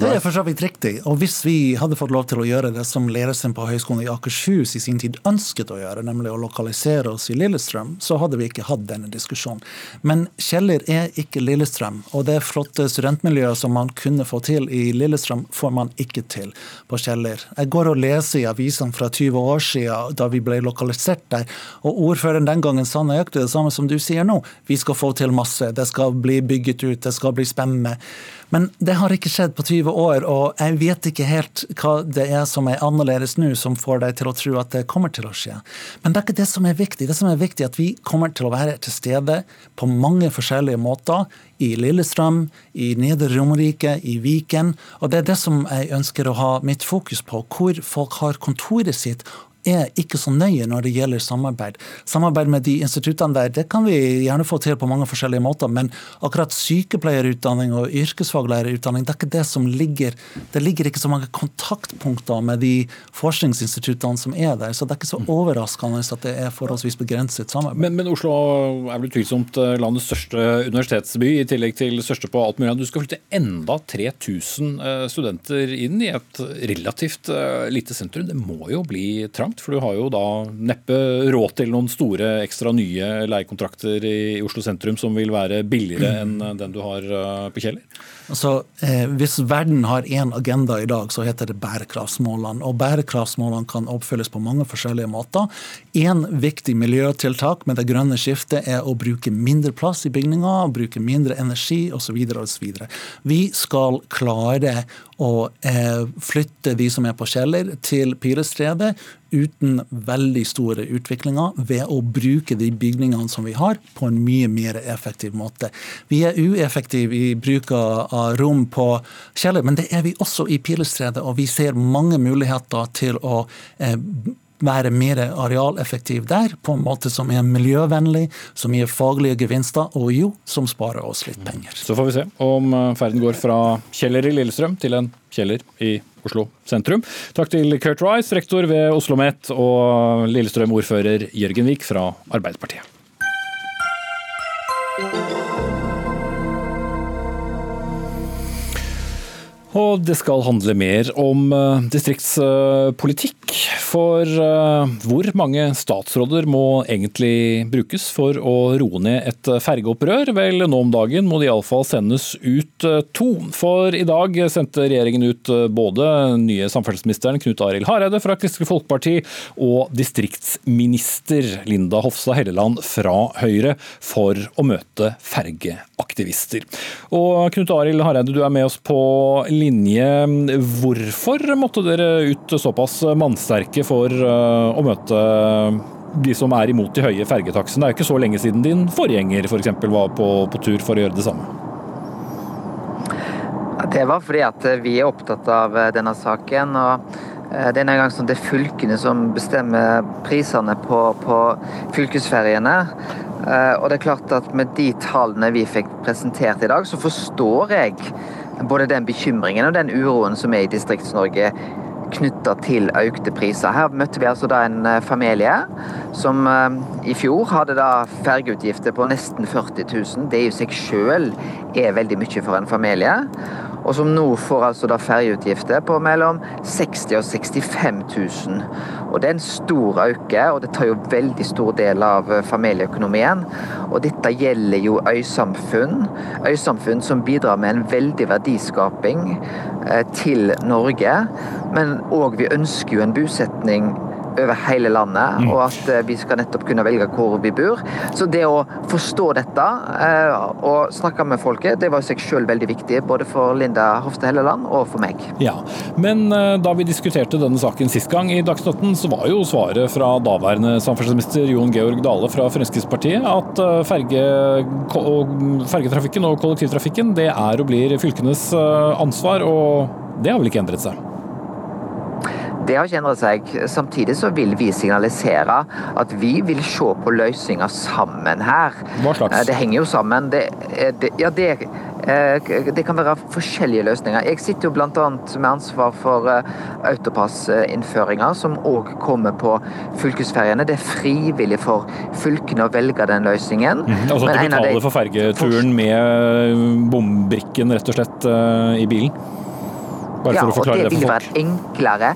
I: Det er for så vidt riktig. Og hvis vi hadde fått lov til å gjøre det som ledelsen på Høgskolen i Akershus i sin tid ønsket å gjøre, nemlig nemlig å lokalisere oss i Lillestrøm, så hadde vi ikke hatt denne diskusjonen. Men Kjeller er ikke Lillestrøm, og det flotte studentmiljøet som man kunne få til i Lillestrøm, får man ikke til på Kjeller. Jeg går og leser i avisene fra 20 år siden, da vi ble lokalisert der, og ordføreren den gangen sa nøyaktig det samme som du sier nå. Vi skal få til masse, det skal bli bygget ut, det skal bli spennende. Men det har ikke skjedd på 20 år, og jeg vet ikke helt hva det er som er annerledes nå, som får deg til å tro at det kommer til å skje. Men det er ikke det som er viktig. Det som er viktig, er at vi kommer til å være til stede på mange forskjellige måter. I Lillestrøm, i Nedre Romerike, i Viken. Og det er det som jeg ønsker å ha mitt fokus på. Hvor folk har kontoret sitt er ikke så nøye når det gjelder samarbeid. Samarbeid med de instituttene der det kan vi gjerne få til på mange forskjellige måter, men akkurat sykepleierutdanning og yrkesfaglærerutdanning det er ikke det som ligger Det ligger ikke så mange kontaktpunkter med de forskningsinstituttene som er der, så det er ikke så overraskende at det er forholdsvis begrenset samarbeid.
B: Men, men Oslo er vel utvilsomt eh, landets største universitetsby, i tillegg til største på alt mulig. Du skal flytte enda 3000 eh, studenter inn i et relativt eh, lite sentrum. Det må jo bli trangt? Interessant, for du har jo da neppe råd til noen store ekstra nye leiekontrakter i Oslo sentrum som vil være billigere enn den du har eh, på Kjeller?
I: Altså, eh, Hvis verden har én agenda i dag, så heter det bærekraftsmålene. Og bærekraftsmålene kan oppfylles på mange forskjellige måter. Én viktig miljøtiltak med det grønne skiftet er å bruke mindre plass i bygninger, bruke mindre energi osv. Vi skal klare å eh, flytte de som er på Kjeller, til Pilestredet uten veldig store utviklinger, ved å bruke de bygningene som vi har, på en mye mer effektiv måte. Vi er ueffektive i bruk av rom på Kjeller, men det er vi også i Pilestredet. Og vi ser mange muligheter til å eh, være mer arealeffektiv der, på en måte som er miljøvennlig, som gir faglige gevinster, og jo, som sparer oss litt penger.
B: Så får vi se om eh, ferden går fra Kjeller i Lillestrøm til en Kjeller i Oslo sentrum. Takk til Kurt Rice, rektor ved Oslo OsloMet, og Lillestrøm-ordfører Jørgen Vik fra Arbeiderpartiet. Og det skal handle mer om eh, distriktspolitikk. For eh, hvor mange statsråder må egentlig brukes for å roe ned et fergeopprør? Vel, nå om dagen må det iallfall sendes ut eh, to. For i dag sendte regjeringen ut både nye samferdselsministeren Knut Arild Hareide fra Kristelig Folkeparti og distriktsminister Linda Hofstad Helleland fra Høyre for å møte fergeaktivister. Og Knut Arild Hareide, du er med oss på linje linje. Hvorfor måtte dere ut såpass mannsterke for eh, å møte de som er imot de høye fergetaksene? Det er jo ikke så lenge siden din forgjenger f.eks. For var på, på tur for å gjøre det samme.
J: Det var fordi at vi er opptatt av eh, denne saken. og eh, det er en gang som det er fylkene som bestemmer prisene på, på fylkesferjene. Og det er klart at Med de tallene vi fikk presentert i dag, så forstår jeg både den bekymringen og den uroen som er i Distrikts-Norge knytta til økte priser. Her møtte vi altså da en eh, familie som eh, i fjor hadde da fergeutgifter på nesten 40 000. Det i seg sjøl er veldig mye for en familie og som nå får altså da ferjeutgifter på mellom 60 og 65 000. Og Det er en stor øke, og det tar jo veldig stor del av eh, familieøkonomien. Og dette gjelder jo øysamfunn. Øysamfunn som bidrar med en veldig verdiskaping eh, til Norge. Men òg vi ønsker jo en bosetning over hele landet, mm. og at eh, vi skal nettopp kunne velge hvor vi bor. Så det å forstå dette eh, og snakke med folket, det var i seg selv veldig viktig. Både for Linda Hofstad Helleland og for meg.
B: Ja, Men eh, da vi diskuterte denne saken sist gang i Dagsnytt 18, så var jo svaret fra daværende samferdselsminister Jon Georg Dale fra Fremskrittspartiet at ferge, fergetrafikken og kollektivtrafikken det er og blir fylkenes ansvar, og det har vel ikke endret seg?
J: Det har ikke endret seg. Samtidig så vil vi signalisere at vi vil se på løsninger sammen her.
B: Hva slags?
J: Eh, det henger jo sammen. Det, det, ja, det, eh, det kan være forskjellige løsninger. Jeg sitter jo bl.a. med ansvar for eh, autopassinnføringer, som òg kommer på fylkesferjene. Det er frivillig for fylkene å velge den løsningen.
B: Mm, altså at du betaler for fergeturen med bombrikken rett og slett i bilen?
J: Bare ja, og det, det vil være enklere,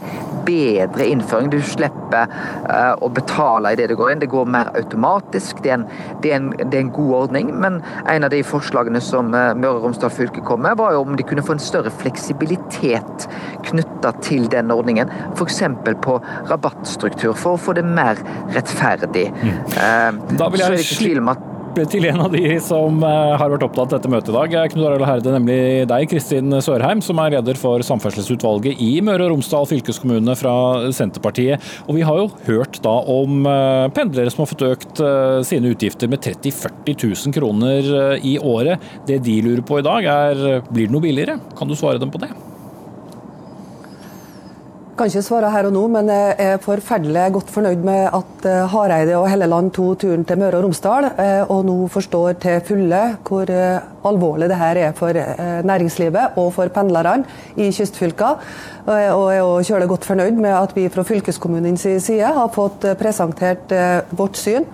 J: bedre innføring. Du slipper uh, å betale i det det går inn. Det går mer automatisk. Det er, en, det, er en, det er, en, god ordning. Men en av de forslagene som uh, Møre og Romsdal fylke kom med, var jo om de kunne få en større fleksibilitet knytta til den ordningen. F.eks. på rabattstruktur, for å få det mer rettferdig. Mm.
B: Uh, da vil jeg så er det ikke tvil om at til en av de som eh, har vært opptatt dette møtet i dag. Knut Arild Herde, nemlig deg, Kristin Sørheim, som er leder for samferdselsutvalget i Møre og Romsdal fylkeskommune fra Senterpartiet. Og vi har jo hørt da om eh, pendlere som har fått økt eh, sine utgifter med 30 000-40 000 kroner i året. Det de lurer på i dag er blir det noe billigere? Kan du svare dem på det?
K: Kan ikke svare her og nå, men jeg er forferdelig godt fornøyd med at eh, Hareide og Helleland tok turen til Møre og Romsdal, eh, og nå forstår til fulle hvor eh, alvorlig det her er for næringslivet og for pendlerne i kystfylka. Og jeg er kjølig godt fornøyd med at vi fra fylkeskommunens side har fått presentert vårt syn.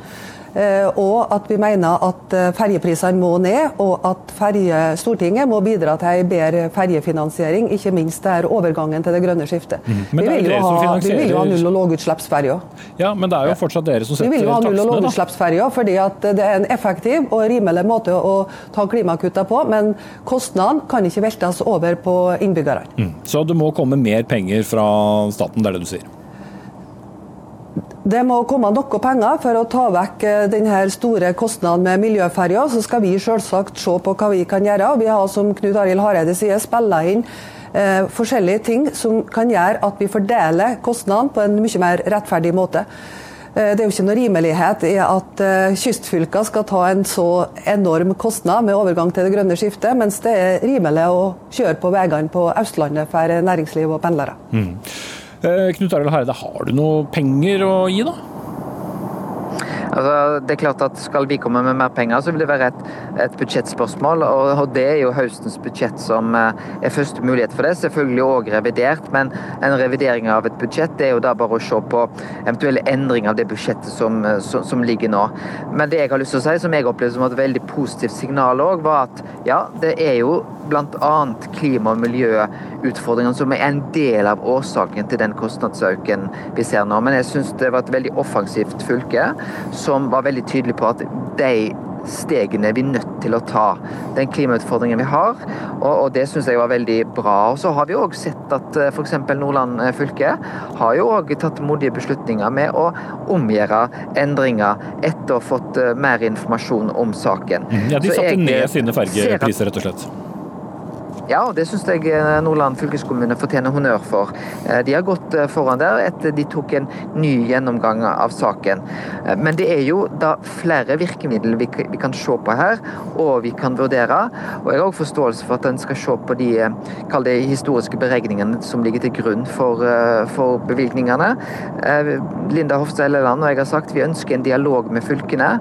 K: Eh, og at vi mener at eh, ferjeprisene må ned, og at ferje, Stortinget må bidra til en bedre ferjefinansiering, ikke minst der overgangen til det grønne skiftet. Mm. Vi, vil ha, finansierer... vi, vil jo ha, null- og lågutslippsferjer.
B: Ja, men det er jo fortsatt dere som setter taksene,
K: Vi vil jo ha null- og lågutslippsferjer, fordi det er en effektiv og rimelig måte å ta klimakutta på, men kostnadene kan ikke veltes over på innbyggerne. Mm.
B: Så det må komme mer penger fra staten, det er det du sier?
K: Det må komme noe penger for å ta vekk eh, denne store kostnaden med miljøferja. Så skal vi selvsagt se på hva vi kan gjøre. Vi har, som Knut Arild Hareide sier, spilla inn eh, forskjellige ting som kan gjøre at vi fordeler kostnadene på en mye mer rettferdig måte. Eh, det er jo ikke noe rimelighet i at uh, kystfylker skal ta en så enorm kostnad med overgang til det grønne skiftet, mens det er rimelig å kjøre på veiene på Østlandet for næringsliv og pendlere. Mm.
B: Eh, Knut Arild Hareide, har du noe penger å gi, da?
J: Altså, det er klart at Skal vi komme med mer penger, så vil det være et, et budsjettspørsmål. Og, og, Det er jo høstens budsjett som eh, er første mulighet for det. Selvfølgelig òg revidert, men en revidering av et budsjett det er jo da bare å se på eventuelle endringer av det budsjettet som, eh, som, som ligger nå. Men det jeg har lyst til å si, som jeg opplevde som et veldig positivt signal òg, var at ja, det er jo bl.a. klima- og miljøutfordringene som er en del av årsaken til den kostnadsøkningen vi ser nå. Men jeg syns det var et veldig offensivt fylke som var veldig tydelig på at de stegene vi er nødt til å ta. Den klimautfordringen vi har, og, og det syns jeg var veldig bra. Og Så har vi òg sett at eh, f.eks. Nordland eh, fylke har jo òg tatt modige beslutninger med å omgjøre endringer etter å ha fått eh, mer informasjon om saken.
B: Mm, ja, De satte ned sine fergepriser, rett og slett?
J: Ja, og det syns jeg eh, Nordland fylkeskommune fortjener honnør for. Eh, de har gått eh, foran der etter de tok en ny gjennomgang av saken. Men det er jo da flere virkemidler vi kan se på her, og vi kan vurdere. Og jeg har òg forståelse for at en skal se på de kall det, historiske beregningene som ligger til grunn for, for bevilgningene. Linda Hofstad Elleland og jeg har sagt vi ønsker en dialog med fylkene.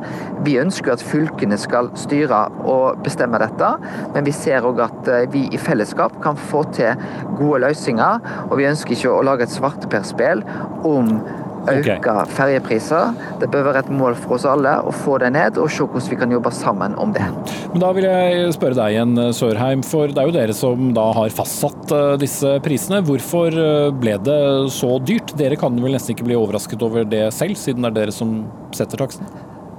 J: Vi ønsker at fylkene skal styre og bestemme dette, men vi ser òg at vi i fellesskap kan få til gode løsninger. Og vi ønsker ikke å lage et svarteperspill om øke okay. ferjepriser. Det bør være et mål for oss alle å få det ned, og se hvordan vi kan jobbe sammen om det.
B: Men Da vil jeg spørre deg igjen, Sørheim, for det er jo dere som da har fastsatt eh, disse prisene. Hvorfor eh, ble det så dyrt? Dere kan vel nesten ikke bli overrasket over det selv, siden det er dere som setter taksten?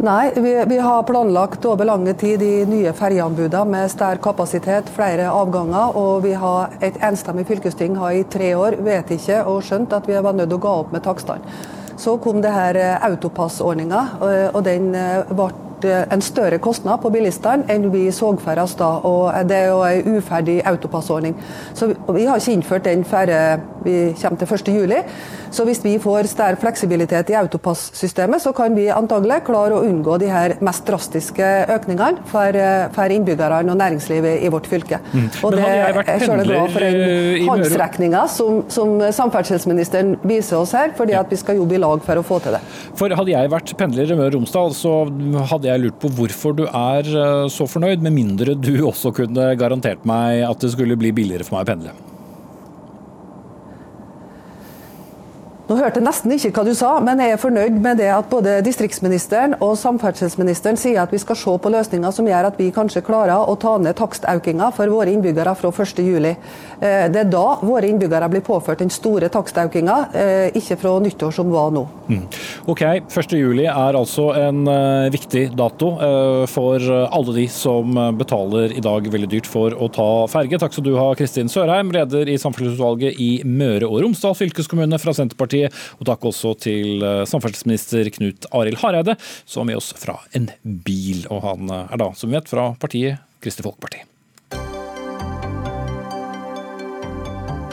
K: Nei, vi, vi, har planlagt over lang tid de nye ferjeanbudene med sterk kapasitet, flere avganger. Og vi har et enstemmig fylkesting har i tre år vet ikke og skjønt at vi var nødt til å gå opp med takstene. Så kom det her eh, autopassordninga, eh, og den eh, ble en større kostnad på bilistene enn vi så for oss da. og Det er jo en uferdig autopassordning. Så Vi har ikke innført den før vi kommer til 1.7. Så hvis vi får større fleksibilitet i autopassystemet, så kan vi antagelig klare å unngå de her mest drastiske økningene for, for innbyggerne og næringslivet i vårt fylke. Mm. Og det er selv glad for den håndsrekninga som, som, samferdselsministeren viser oss her, fordi at vi skal jobbe i lag for å få til det.
B: For Hadde jeg vært pendler i Møre og Romsdal, så hadde jeg lurt på hvorfor du er eh, så fornøyd, med mindre du også kunne garantert meg at det skulle bli billigere for meg å pendle.
K: Nå hørte jeg nesten ikke hva du sa, men jeg er fornøyd med det at både distriktsministeren og samferdselsministeren sier at vi skal se på løsninger som gjør at vi kanskje klarer å ta ned takstøkninga for våre innbyggere fra 1.7. Eh, det er da våre innbyggere blir påført den store takstøkninga, eh, ikke fra nyttår som var nå. Mm.
B: Ok, 1.7 er altså en uh, viktig dato for alle de som betaler i dag veldig dyrt for å ta ferge. Takk skal du ha, Kristin Sørheim, leder i samferdselsutvalget i Møre og Romsdal fylkeskommune fra Senterpartiet. Arbeiderpartiet. Og takk også til eh, samferdselsminister Knut Arild Hareide, som er med oss fra en bil. Og han eh, er da, som vi vet, fra partiet Kristelig Folkeparti.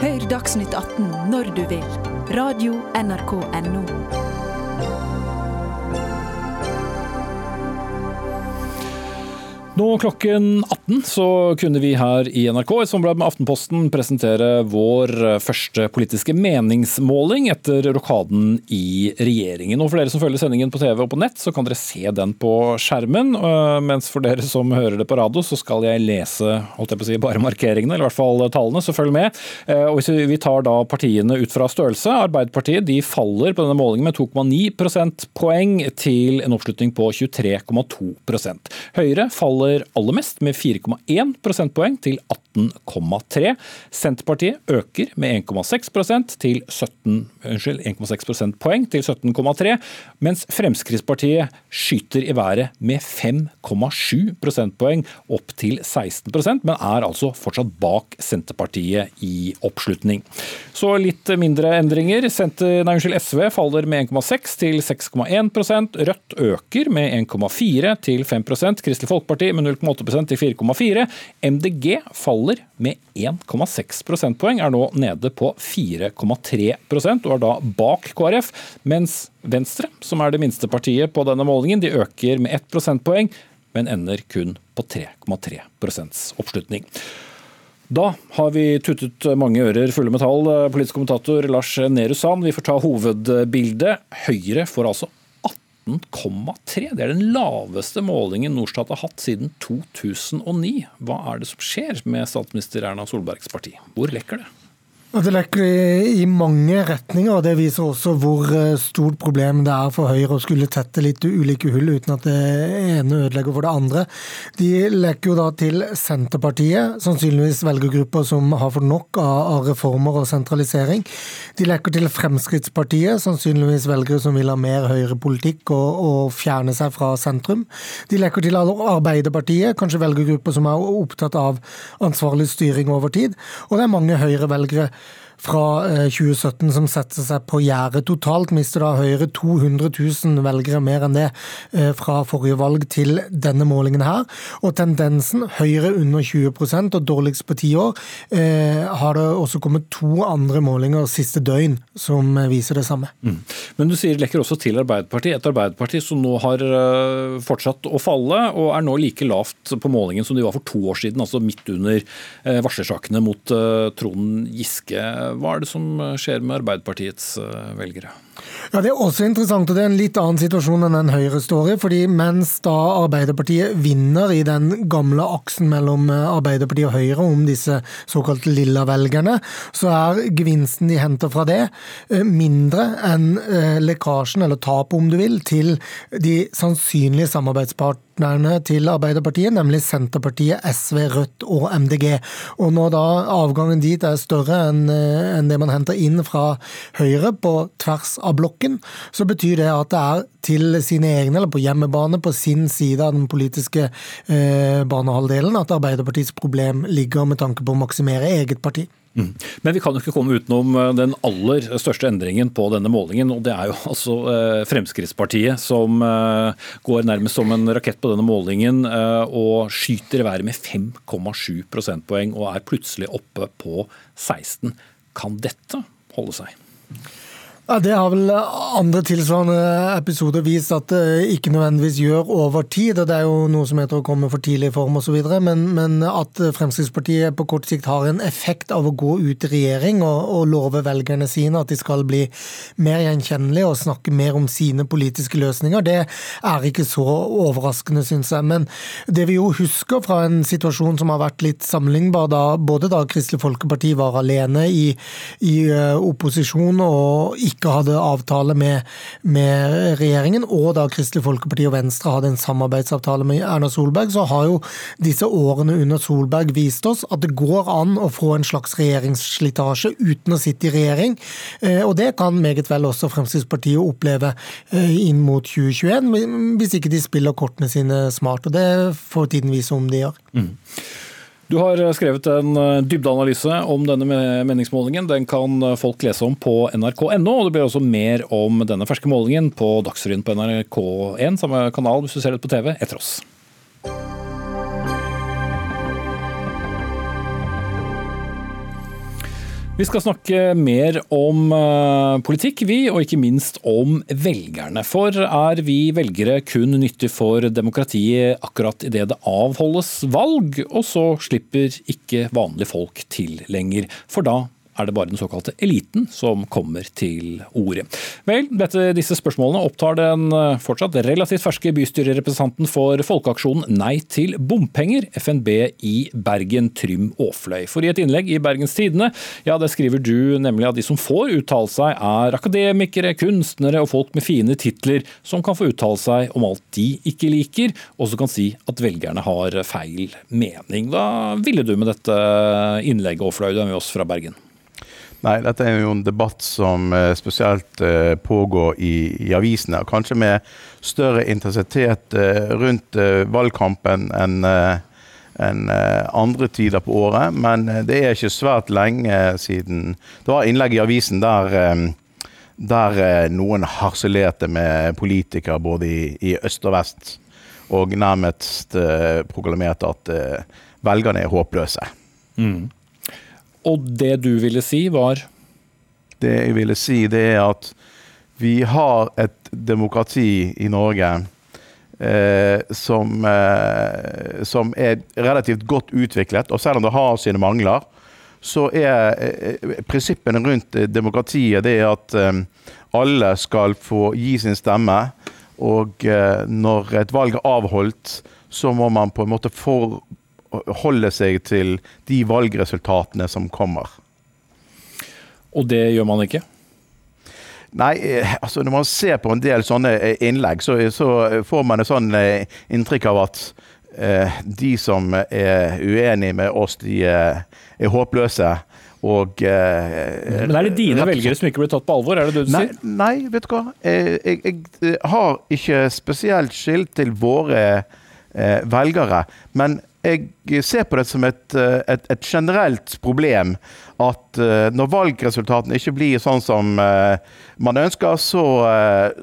A: Hør Dagsnytt 18 når du vil. Radio NRK Radio.nrk.no.
B: Nå klokken 18 så kunne vi her i NRK i samarbeid med Aftenposten presentere vår første politiske meningsmåling etter rokaden i regjeringen. Og For dere som følger sendingen på TV og på nett, så kan dere se den på skjermen. Øh, mens for dere som hører det på radio, så skal jeg lese holdt jeg på å si, bare markeringene, eller i hvert fall tallene, så følg med. Og Hvis vi tar da partiene ut fra størrelse, Arbeiderpartiet de faller på denne målingen med 2,9 prosentpoeng til en oppslutning på 23,2% Høyre faller faller aller mest, med 4,1 prosentpoeng til 18,3. Senterpartiet øker med 1,6 til 17, unnskyld, 1,6 prosentpoeng til 17,3, mens Fremskrittspartiet skyter i været med 5,7 prosentpoeng opp til 16% men er altså fortsatt bak Senterpartiet i oppslutning. Så litt mindre endringer. Senter, nei, unnskyld, SV faller med 1,6 til 6,1% Rødt øker med 1,4 til 5 Kristelig Folkeparti med 0,8% til 4,4. MDG faller med 1,6 prosentpoeng, er nå nede på 4,3% og er da bak KrF. Mens Venstre, som er det minste partiet på denne målingen, de øker med 1 prosentpoeng, men ender kun på 3,3 oppslutning. Da har vi tuttet mange ører fulle med tall. Politisk kommentator Lars Nehru Sand, vi får ta hovedbildet. Høyre får altså 18,3. Det er den laveste målingen Norstat har hatt siden 2009. Hva er det som skjer med statsminister Erna Solbergs parti? Hvor lekker det?
L: Det lekker i mange retninger, og det viser også hvor eh, stort problem det er for Høyre å skulle tette litt ulike hull uten at det ene ødelegger for det andre. De lekker jo da til Senterpartiet, sannsynligvis velgergrupper som har fått nok av reformer og sentralisering. De lekker til Fremskrittspartiet, sannsynligvis velgere som vil ha mer høyrepolitikk og, og fjerne seg fra sentrum. De lekker til Arbeiderpartiet, kanskje velgergrupper som er opptatt av ansvarlig styring over tid. Og det er mange Høyre-velgere fra 2017 eh, som setter seg på gjerdet. Totalt mister da Høyre 200 000 velgere, mer enn det, eh, fra forrige valg til denne målingen her. Og tendensen, Høyre under 20% og dårligst på ti år, eh, har det også kommet to andre målinger siste døgn som viser det samme. Mm.
B: Men du sier det lekker også til Arbeiderpartiet, et Arbeiderparti som nå har fortsatt å falle, og er nå like lavt på målingen som de var for to år siden, altså midt under varslersakene mot Trond Giske. Hva er det som skjer med Arbeiderpartiets eh, velgere?
L: Ja, Det er også interessant, og det er en litt annen situasjon enn den Høyre står i. fordi Mens da Arbeiderpartiet vinner i den gamle aksen mellom eh, Arbeiderpartiet og Høyre om disse såkalte lilla velgerne, så er gevinsten de henter fra det, eh, mindre enn lekkasjen, eller tapet om du vil, til de sannsynlige samarbeidspartnerne til Arbeiderpartiet, nemlig Senterpartiet, SV, Rødt og MDG. Og når da avgangen dit er større eh, enn det man henter inn fra Høyre på tvers av blokken, så betyr det at det er til sine egne, eller på hjemmebane, på sin side av den politiske eh, banehalvdelen, at Arbeiderpartiets problem ligger med tanke på å maksimere eget parti.
B: Mm. Men vi kan jo ikke komme utenom eh, den aller største endringen på denne målingen. og Det er jo altså eh, Fremskrittspartiet som eh, går nærmest som en rakett på denne målingen og skyter i været med 5,7 prosentpoeng og er plutselig oppe på 16. Kan dette holde seg?
L: Ja, Det har vel andre tilsvarende episoder vist at det ikke nødvendigvis gjør over tid. og Det er jo noe som heter å komme for tidlig i form osv. Men, men at Fremskrittspartiet på kort sikt har en effekt av å gå ut i regjering og, og love velgerne sine at de skal bli mer gjenkjennelige og snakke mer om sine politiske løsninger, det er ikke så overraskende, syns jeg. Men det vi jo husker fra en situasjon som har vært litt sammenlignbar, da, både da Kristelig Folkeparti var alene i, i uh, opposisjon og ikke ikke hadde avtale med, med, regjeringen, og da Kristelig Folkeparti og Venstre hadde en samarbeidsavtale med Erna Solberg, så har jo disse årene under Solberg vist oss at det går an å få en slags regjeringsslitasje uten å sitte i regjering. Eh, og det kan meget vel også Fremskrittspartiet oppleve eh, inn mot 2021, hvis ikke de spiller kortene sine smart. Og det får tiden vise om de gjør. Mm.
B: Du har skrevet en eh, dybdeanalyse om denne meningsmålingen. Den kan folk lese om på nrk.no. og Det blir også mer om denne ferske målingen på Dagsrevyen på NRK1, samme kanal hvis du ser det på TV, etter oss. Vi skal snakke mer om eh, politikk, vi, og ikke minst om velgerne. For er vi velgere kun nyttig for demokratiet akkurat idet det avholdes valg, og så slipper ikke vanlige folk til lenger? For da er det bare den såkalte eliten som kommer til orde. Vel, dette, disse spørsmålene opptar den eh, fortsatt relativt ferske bystyrerepresentanten for Folkeaksjonen Nei til bompenger, FNB i Bergen, Trym Aafløy. For i et innlegg i Bergens Tidende, ja, det skriver du nemlig at de som får uttale seg er akademikere, kunstnere og folk med fine titler, som kan få uttale seg om alt de ikke liker, og som kan si at velgerne har feil mening. Hva ville du med dette innlegget, Aafløy? Du er med oss fra Bergen.
M: Nei, dette er jo en debatt som eh, spesielt eh, pågår i, i avisene. Kanskje med større intensitet eh, rundt valgkampen enn enn andre tider på året. Men det er ikke svært lenge siden Det var innlegg i avisen der, der noen harselerte med politikere både i, i øst og vest. og nærmest uh, proklamert at velgerne er håpløse. Mm.
B: Og det du ville si, var?
M: Det jeg ville si, det er at vi har et demokrati i Norge eh, som, eh, som, er relativt godt utviklet. Og selv om det har sine mangler, så er eh, prinsippene rundt demokratiet det at eh, alle skal få gi sin stemme. Og eh, når et valg er avholdt, så må man på en måte forholde seg til de valgresultatene som kommer.
B: Og det gjør man ikke?
M: Nei, eh, altså når man ser på en del sånne innlegg, så, så får man et sånn inntrykk av at eh, de som er uenige med oss, de er, er håpløse. Og,
B: eh, Men er det dine velgere som ikke blir tatt på alvor? er det det du
M: nei,
B: sier?
M: Nei, vet du hva. Jeg, jeg, jeg har ikke spesielt skilt til våre eh, velgere. Men jeg ser på det som et, eh, et, et generelt problem at uh, når valgresultatene ikke blir sånn som uh, man ønsker, så,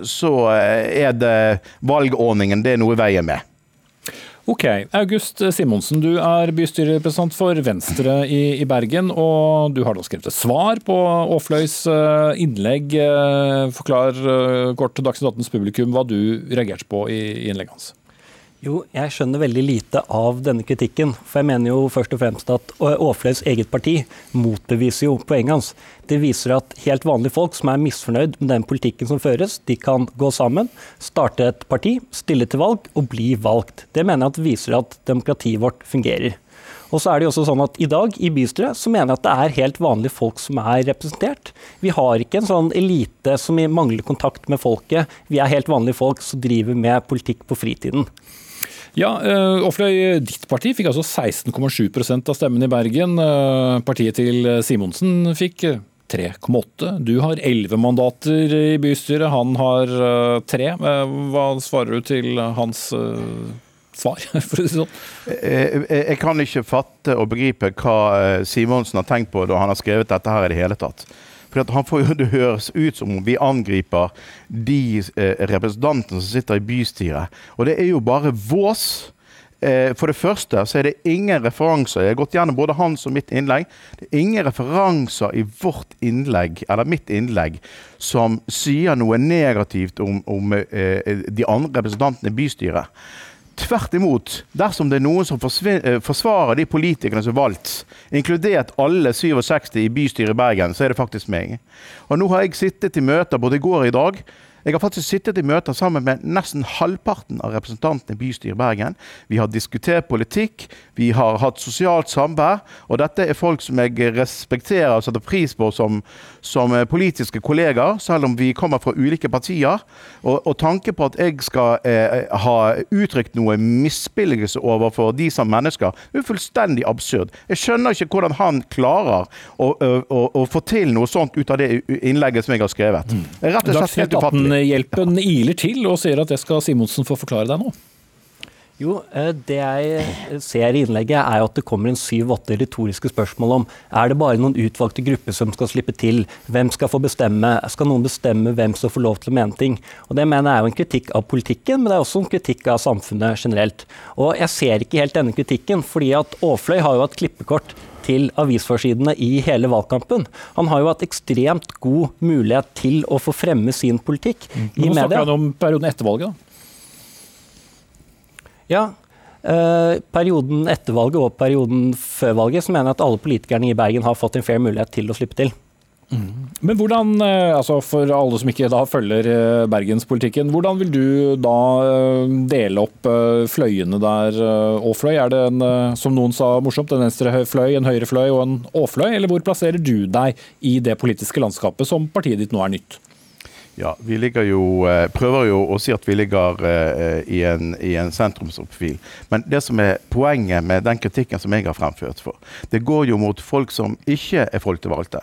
M: så er det valgordningen det er noe i veien med.
B: Ok, August Simonsen, du er bystyrerepresentant for Venstre i, i, Bergen. Og du har da skrevet et svar på Aafløys innlegg. Forklar kort til Dagsnytt 18s publikum hva du reagerte på i innlegget hans.
N: Jo, jeg skjønner veldig lite av denne kritikken. For jeg mener jo først og fremst at Aafløys eget parti motbeviser jo poenget hans. Det viser at helt vanlige folk som er misfornøyd med den politikken som føres, de kan gå sammen, starte et parti, stille til valg og bli valgt. Det mener jeg at viser at demokratiet vårt fungerer. Og så er det jo også sånn at I dag i bystyret så mener jeg at det er helt vanlige folk som er representert. Vi har ikke en sånn elite som mangler kontakt med folket. Vi er helt vanlige folk som driver med politikk på fritiden.
B: Ja, Ofløy, eh, ditt parti fikk altså 16,7% av stemmene i Bergen. Eh, partiet til Simonsen fikk 3,8. Du har 11 mandater i bystyret, han har 3. Eh, hva svarer du til hans svar, for å si sånn?
M: Jeg kan ikke fatte og begripe hva Simonsen har tenkt på da han har skrevet dette her i det hele tatt. For han får jo det høres ut som om vi angriper de eh, representantene som sitter i bystyret. Og det er jo bare vås. Eh, for det første så er det ingen referanser. Jeg har gått gjennom både hans og mitt innlegg. Det er ingen referanser i vårt innlegg, eller mitt innlegg, som sier noe negativt om, om eh, de andre representantene i bystyret. Tvert imot, dersom det er noen som eh, forsvarer de politikerne som er valgt, inkludert alle 67 i bystyret i Bergen, så er det faktisk meg. Og nå har jeg sittet i møter både i går og i dag jeg har faktisk sittet i møter sammen med nesten halvparten av representantene i bystyret i Bergen. Vi har diskutert politikk, vi har hatt sosialt samvær. Og dette er folk som jeg respekterer og setter pris på som, som politiske kollegaer, selv om vi kommer fra ulike partier. Og, og tanken på at jeg skal eh, ha uttrykt noe misbilligelse overfor de som mennesker, det er fullstendig absurd. Jeg skjønner ikke hvordan han klarer å, å, å få til noe sånt ut av det innlegget som jeg har skrevet.
B: Mm. Rett og slett helt ufattelig. Hjelpen iler til og sier at det skal Simonsen få forklare deg nå.
N: Jo, eh, Det jeg ser i innlegget, er at det kommer en syv-åtte retoriske spørsmål om er det bare noen utvalgte grupper som skal slippe til, hvem skal få bestemme, skal noen bestemme hvem som får lov til å mene ting. Og Det mener jeg er jo en kritikk av politikken, men det er også en kritikk av samfunnet generelt. Og Jeg ser ikke helt denne kritikken, fordi at Aafløy har jo hatt klippekort til avisforsidene i hele valgkampen. Han har jo hatt ekstremt god mulighet til å få fremme sin politikk mm. i media. Nå
B: snakker han om perioden etter valget, da.
N: Ja, eh, perioden etter valget og perioden før valget så mener jeg at alle politikerne i Bergen har fått en fair mulighet til å slippe til.
B: Men hvordan, eh, altså for alle som ikke da følger eh, bergenspolitikken, hvordan vil du da dele opp fløyene der, Åfløy? Er det en, som noen sa morsomt, en venstre fløy, en høyre fløy og en Åfløy? Eller hvor plasserer du deg i det politiske landskapet som partiet ditt nå er nytt?
M: Ja, Vi ligger jo, eh, prøver jo å si at vi ligger eh, i en, i en sentrumsprofil. Men det som er poenget med den kritikken som jeg har fremført for, det går jo mot folk som ikke er folkevalgte,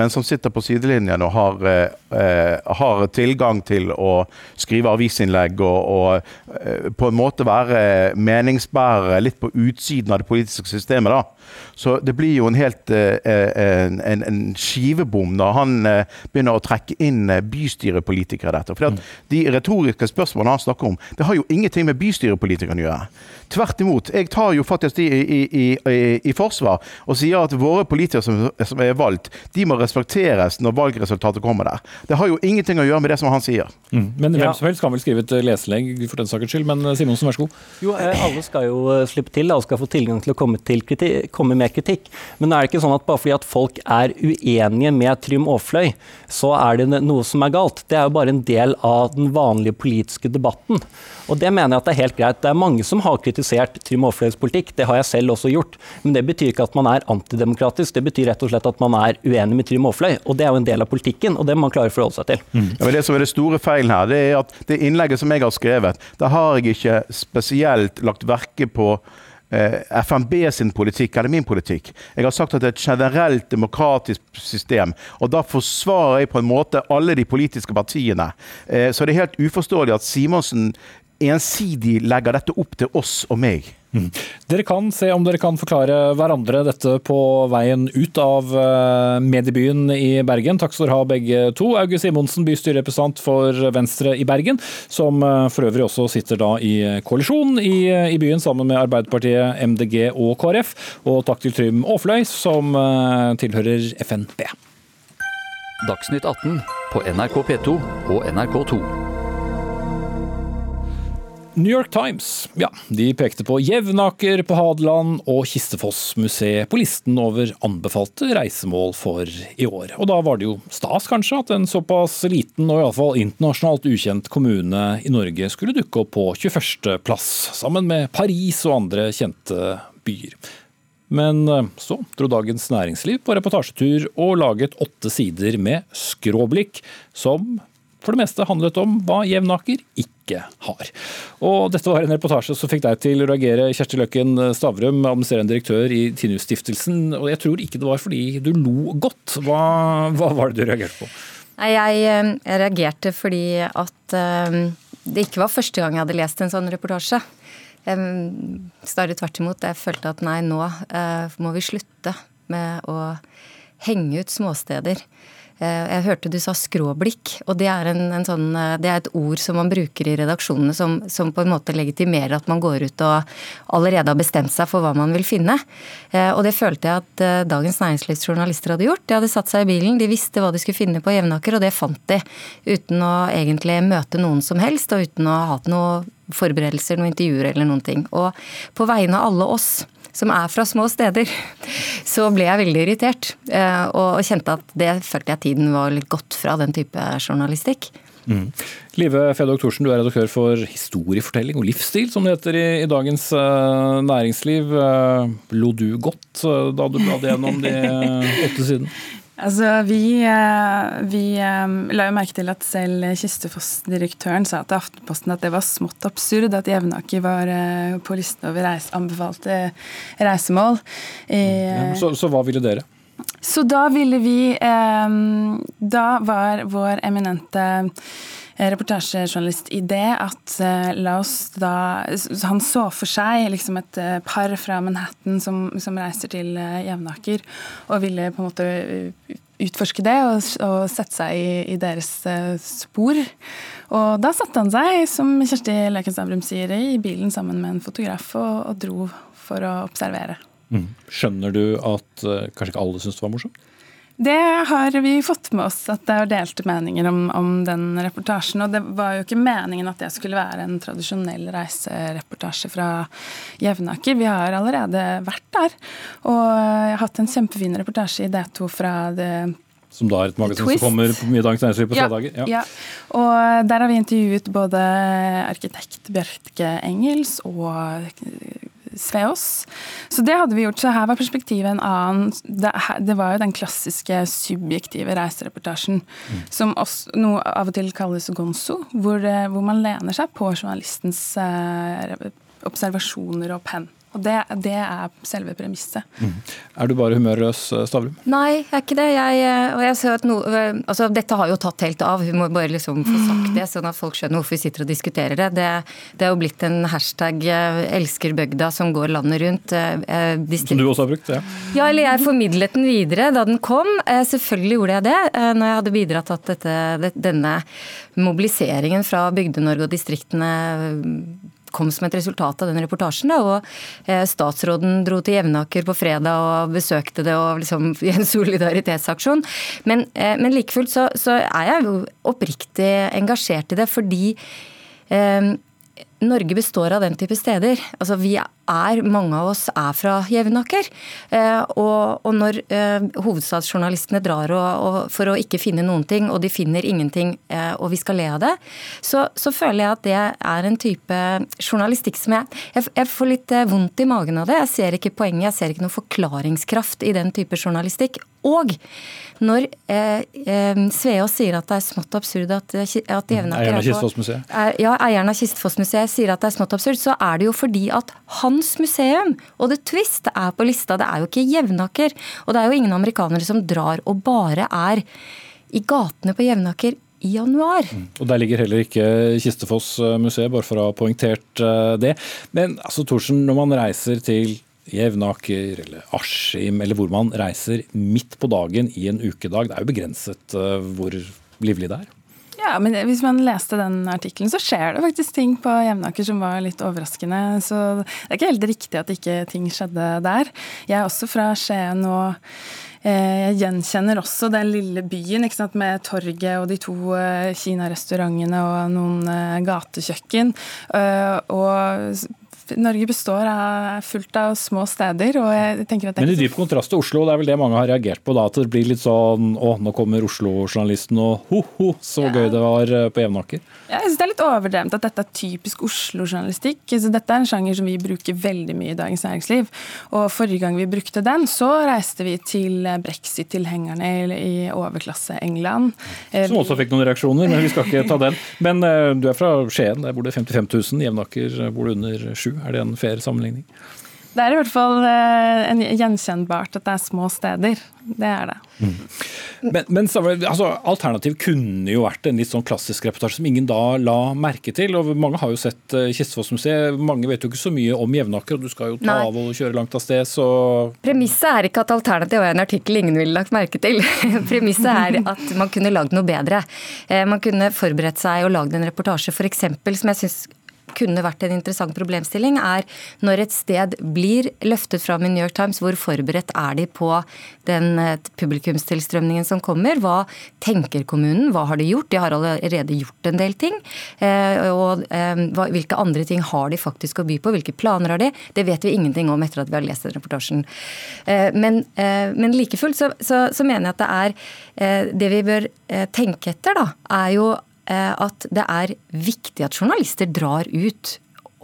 M: men som sitter på sidelinjen og har, eh, har tilgang til å skrive avisinnlegg og, og på en måte være meningsbærere litt på utsiden av det politiske systemet. da. Så det blir jo en helt en, en, en skivebom når han begynner å trekke inn bystyrepolitikere bystyrepolitikere dette. For De retoriske spørsmålene han snakker om, det har jo ingenting med bystyrepolitikerne å gjøre. Tvert imot. Jeg tar jo faktisk de i, i, i, i forsvar og sier at våre politikere som, som, er valgt, de må respekteres når valgresultatet kommer der. Det har jo ingenting å gjøre med det som han sier.
B: Mm. Men hvem ja. som helst kan vel skrive et leselegg for den saks skyld. Men Simonsen, vær så god.
N: Jo, alle skal jo slippe til. Alle skal få tilgang til å komme, til kritikk, komme med kritikk. Men er det ikke sånn at bare fordi at folk er uenige med Trym Aafløy, så er det noe som er galt? Det er jo bare en del av den vanlige politiske debatten. Og det mener jeg at det er helt greit. Det er mange som har kritisert Trym Aafløys politikk, det har jeg selv også gjort. Men det betyr ikke at man er antidemokratisk, det betyr rett og slett at man er uenig med Trym Aafløy. Og det er jo en del av politikken, og det må man klare å forholde seg til.
M: Mm. Ja, det som er det store feilen her, det er at det innlegget som jeg har skrevet, da har jeg ikke spesielt lagt verke på eh, FNB sin politikk eller min politikk. Jeg har sagt at det er et generelt demokratisk system. Og da forsvarer jeg på en måte alle de politiske partiene. Eh, så det er helt uforståelig at Simonsen ensidig legger dette opp til oss og meg.
B: Mm. Dere kan se om dere kan forklare hverandre dette på veien ut av uh, mediebyen i Bergen. Takk skal dere ha begge to. August Simonsen, bystyrerepresentant for Venstre i Bergen, som uh, for øvrig også sitter da i koalisjon i, i, byen sammen med Arbeiderpartiet, MDG og KrF. Og takk til Trym Aafløy, som tilhører FNB.
O: Dagsnytt 18 på NRK P2 og NRK2.
B: New York Times ja, de pekte på Jevnaker på Hadeland og Kistefoss-museet på listen over anbefalte reisemål for i år. Og da var det jo stas kanskje at en såpass liten og iallfall internasjonalt ukjent kommune i Norge skulle dukke opp på 21.-plass, sammen med Paris og andre kjente byer. Men eh, så dro Dagens Næringsliv på reportasjetur og laget åtte sider med skråblikk, som for det meste handlet om hva Jevnaker ikke har. Og dette var en reportasje som fikk deg til å reagere, Kjersti Løkken Stavrum, administrerende direktør i Tinhusstiftelsen. Og jeg tror ikke det var fordi du lo godt. Hva, hva var det du reagerte på?
P: Nei, jeg, eh, jeg reagerte fordi at um, det ikke var første gang jeg hadde lest en sånn reportasje. Snarere tvert imot. Jeg følte at nei, nå uh, må vi slutte med å henge ut småsteder. Eh, jeg hørte du sa skråblikk, og det er, en, en sånn, eh, det er, et ord som man bruker i redaksjonene som, som, på en måte legitimerer at man går ut og allerede har bestemt seg for hva man vil finne. Eh, og det følte jeg at Dagens Næringslivs journalister hadde gjort. De hadde satt seg i bilen, de visste hva de skulle finne på Jevnaker, og det fant de. Uten å egentlig møte noen som helst, og uten å ha hatt noen forberedelser, noen intervjuer eller noen ting. Og på vegne av alle oss som er fra små steder, så ble jeg veldig irritert. Eh, og kjente at det følte jeg tiden var litt godt fra den type journalistikk.
B: Mm. Live Fedog Thorsen, du er redaktør for historiefortelling og livsstil, som det heter i, i Dagens uh, Næringsliv. Uh, lo du godt uh, da du bladde gjennom de åtte sidene?
Q: Altså, vi, eh, vi eh, la jo merke til at selv Kistefoss-direktøren sa til Aftenposten at det var smått absurd at Jevnaker var eh, på listen over reise, anbefalte reisemål.
B: Ja, så, så hva ville dere?
Q: Så da ville vi Da var vår eminente reportasjejournalist i det at la oss da Han så for seg liksom et par fra Manhattan som, som reiser til Jevnaker, og ville på en måte utforske det og, og sette seg i, i, deres spor. Og da satte han seg, som Kjersti Løken Stavrum sier, i bilen sammen med en fotograf og, og dro for å observere.
B: Mm. Skjønner du at kanskje ikke alle syns det var morsomt?
Q: Det har vi fått med oss, at det er delte meninger om, om, den reportasjen. Og det var jo ikke meningen at det skulle være en tradisjonell reisereportasje fra Jevnaker. Vi har allerede vært der. Og jeg har hatt en kjempefin reportasje i D2 fra det
B: som da er et magasin som kommer på mye Dagens Næringsliv på ja, fredager.
Q: Ja. ja. Og der har vi intervjuet både arkitekt Bjørke Engels og Sveås. Så det hadde vi gjort. Så her var perspektivet en annen. Det, det var jo den klassiske subjektive reisereportasjen mm. som også, noe av og til kalles gonzo, hvor, hvor man lener seg på journalistens eh, observasjoner og penn. Og det, det er selve premisset.
B: Mm. Er du bare humørløs, Stavrum?
P: Nei, jeg er ikke det. Jeg, eh, og jeg ser at no, eh, altså, dette har jo tatt helt av. Vi må bare liksom få sagt det, sånn at folk skjønner hvorfor vi sitter og diskuterer det. Det, det er jo blitt en hashtag 'elsker bygda' som går landet rundt.
B: Distrikt. Som du også har brukt? Ja.
P: ja, eller jeg formidlet den videre da den kom. Selvfølgelig gjorde jeg det, når jeg hadde bidratt til at dette, denne mobiliseringen fra Bygde-Norge og distriktene kom som et resultat av den reportasjen. Da, og eh, Statsråden dro til Jevnaker på fredag og besøkte det og liksom, i en solidaritetsaksjon. Men, eh, men like fullt så, så, er jeg jo oppriktig engasjert i det fordi eh, Norge består av den type steder. Altså, vi er, mange av oss er fra Jevnaker. Eh, og, og, når eh, hovedstadsjournalistene drar og, og, for å ikke finne noen ting, og de finner ingenting, eh, og vi skal le av det, så, så, føler jeg at det er en type journalistikk som jeg, jeg, jeg får litt eh, vondt i magen av det. Jeg ser ikke poenget, jeg ser ikke noen forklaringskraft i den type journalistikk. Og når eh, eh, Sveås sier at det er smått absurd at, at Jevnaker
B: Eieren av Kistfossmuseet?
P: Ja, eieren av Kistfossmuseet sier at det er smått absurd, så er det jo fordi at hans museum og The Twist er på lista. Det er jo ikke Jevnaker. Og det er jo ingen amerikanere som drar og bare er i gatene på Jevnaker i januar. Mm.
B: Og Der ligger heller ikke Kistefoss-museet, bare for å ha poengtert eh, det. Men altså, Thorsen, når man reiser til Jevnaker eller Askim, eller hvor man reiser midt på dagen i en ukedag. Det er jo begrenset uh, hvor livlig det er.
Q: Ja, men Hvis man leste den artikkelen, så skjer det faktisk ting på Jevnaker som var litt overraskende. Så det er ikke helt riktig at ikke ting skjedde der. Jeg er også fra Skien og eh, jeg gjenkjenner også den lille byen ikke sant, med torget og de to uh, kinarestaurantene og noen gatekjøkken. Og Norge består av fullt av små steder. og jeg tenker at det
B: Men i dyp kontrast til Oslo, det er vel det mange har reagert på? da, At det blir litt sånn å, nå kommer Oslo-journalisten og ho-ho, så ja. gøy det var eh, på Jevnaker.
Q: Ja, jeg synes Det er litt overdrevent at dette er typisk Oslo-journalistikk. Dette er en sjanger som vi bruker veldig mye i Dagens Næringsliv. Og Forrige gang vi brukte den, så reiste vi til brexit-tilhengerne i overklasse England.
B: Eh, som også fikk noen reaksjoner, men vi skal ikke ta den. Men du er fra Skien, der bor det 55 000. Jevnaker bor det under sju. Er det en fair sammenligning?
Q: Det er i hvert fall eh, en gjenkjennbart at det er små steder. Det er det. Mm.
B: Men, men altså, alternativ kunne jo vært en litt sånn klassisk reportasje som ingen da la merke til. og Mange har jo sett Kistefos Kistfossmuseet. Mange vet jo ikke så mye om Jevnaker, og du skal jo ta Nei. av og kjøre langt av sted, så
P: Premisset er ikke at alternativ er en artikkel ingen ville lagt merke til. Premisset er at man kunne lagd noe bedre. Eh, man kunne forberedt seg og lagd en reportasje f.eks. som jeg syns kunne vært en interessant problemstilling, er når et sted blir løftet fram i New York Times, hvor forberedt er de på den eh, publikumstilstrømningen som kommer? Hva tenker kommunen? Hva har de gjort? De har allerede gjort en del ting. Eh, og eh, hvilke andre ting har de faktisk å by på? Hvilke planer har de? Det vet vi ingenting om etter at vi har lest den reportasjen. Men, men like fullt så, så, så, mener jeg at det er Det vi bør tenke etter, da, er jo at det er viktig at journalister drar ut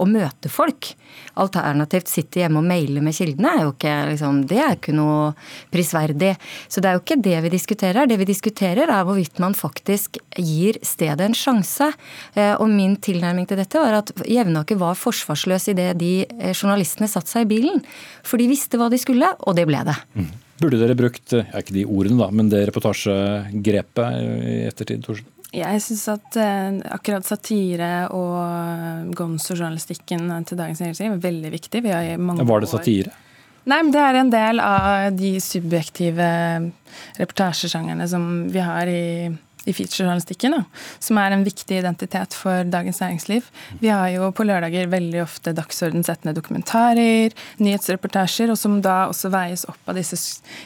P: og møter folk. Alternativt sitte hjemme og maile med kildene er jo ikke, liksom, det er ikke noe prisverdig. Så det er jo ikke det vi diskuterer. Det vi diskuterer er hvorvidt man faktisk gir stedet en sjanse. Eh, og min tilnærming til dette var at Jevnaker var forsvarsløs idet de eh, journalistene satte seg i bilen. For de visste hva de skulle, og det ble det. Mm.
B: Burde dere brukt, ikke de ordene da, men det reportasjegrepet i ettertid, Thorsen?
Q: Jeg syns at uh, akkurat satire og gonzo-journalistikken til Dagens Næringsliv er veldig viktig. Vi
B: Var det satire?
Q: År... Nei, men det er en del av de subjektive reportasjesjangerne som vi har i i featurejournalistikken, som er en viktig identitet for Dagens Næringsliv. Vi har jo på lørdager veldig ofte dagsordensettende dokumentarer, nyhetsreportasjer, og som da også veies opp av disse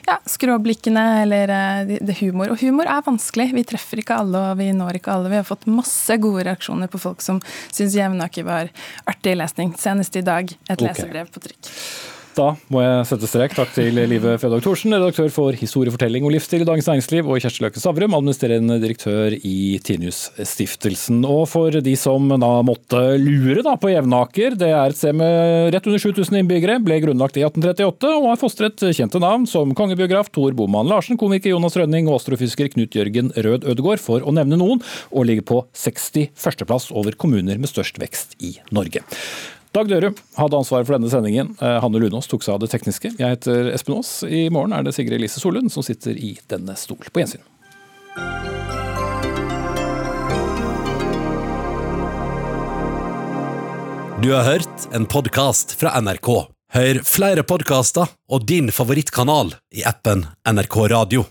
Q: ja, skråblikkene eller eh, det humor. Og humor er vanskelig. Vi treffer ikke alle, og vi når ikke alle. Vi har fått masse gode reaksjoner på folk som syns Jevnaker var artig lesning. Senest i dag et okay. lesebrev på trykk.
B: Da må jeg sette strek. Takk til Live Fredag Thorsen, redaktør for historiefortelling og livsstil i Dagens Næringsliv, og Kjersti Løkke Stavrum, administrerende direktør i Tinius-stiftelsen. Og for de som da måtte lure da på Jevnaker, det er et sted med rett under 7000 innbyggere, ble grunnlagt i 1838 og har fostret kjente navn som kongebiograf Tor Boman Larsen, komiker Jonas Rønning og astrofysiker Knut Jørgen Rød Ødegård, for å nevne noen, og ligger på 61. plass over kommuner med størst vekst i Norge. Dag Dørum hadde ansvaret for denne sendingen. Eh, Hanne Lunås tok seg av det tekniske. Jeg heter Espen Aas. I morgen er det Sigrid Elise Solund som sitter i denne stol. På gjensyn.
R: Du har hørt en podkast fra NRK. Hør flere podkaster og din favorittkanal i appen NRK Radio.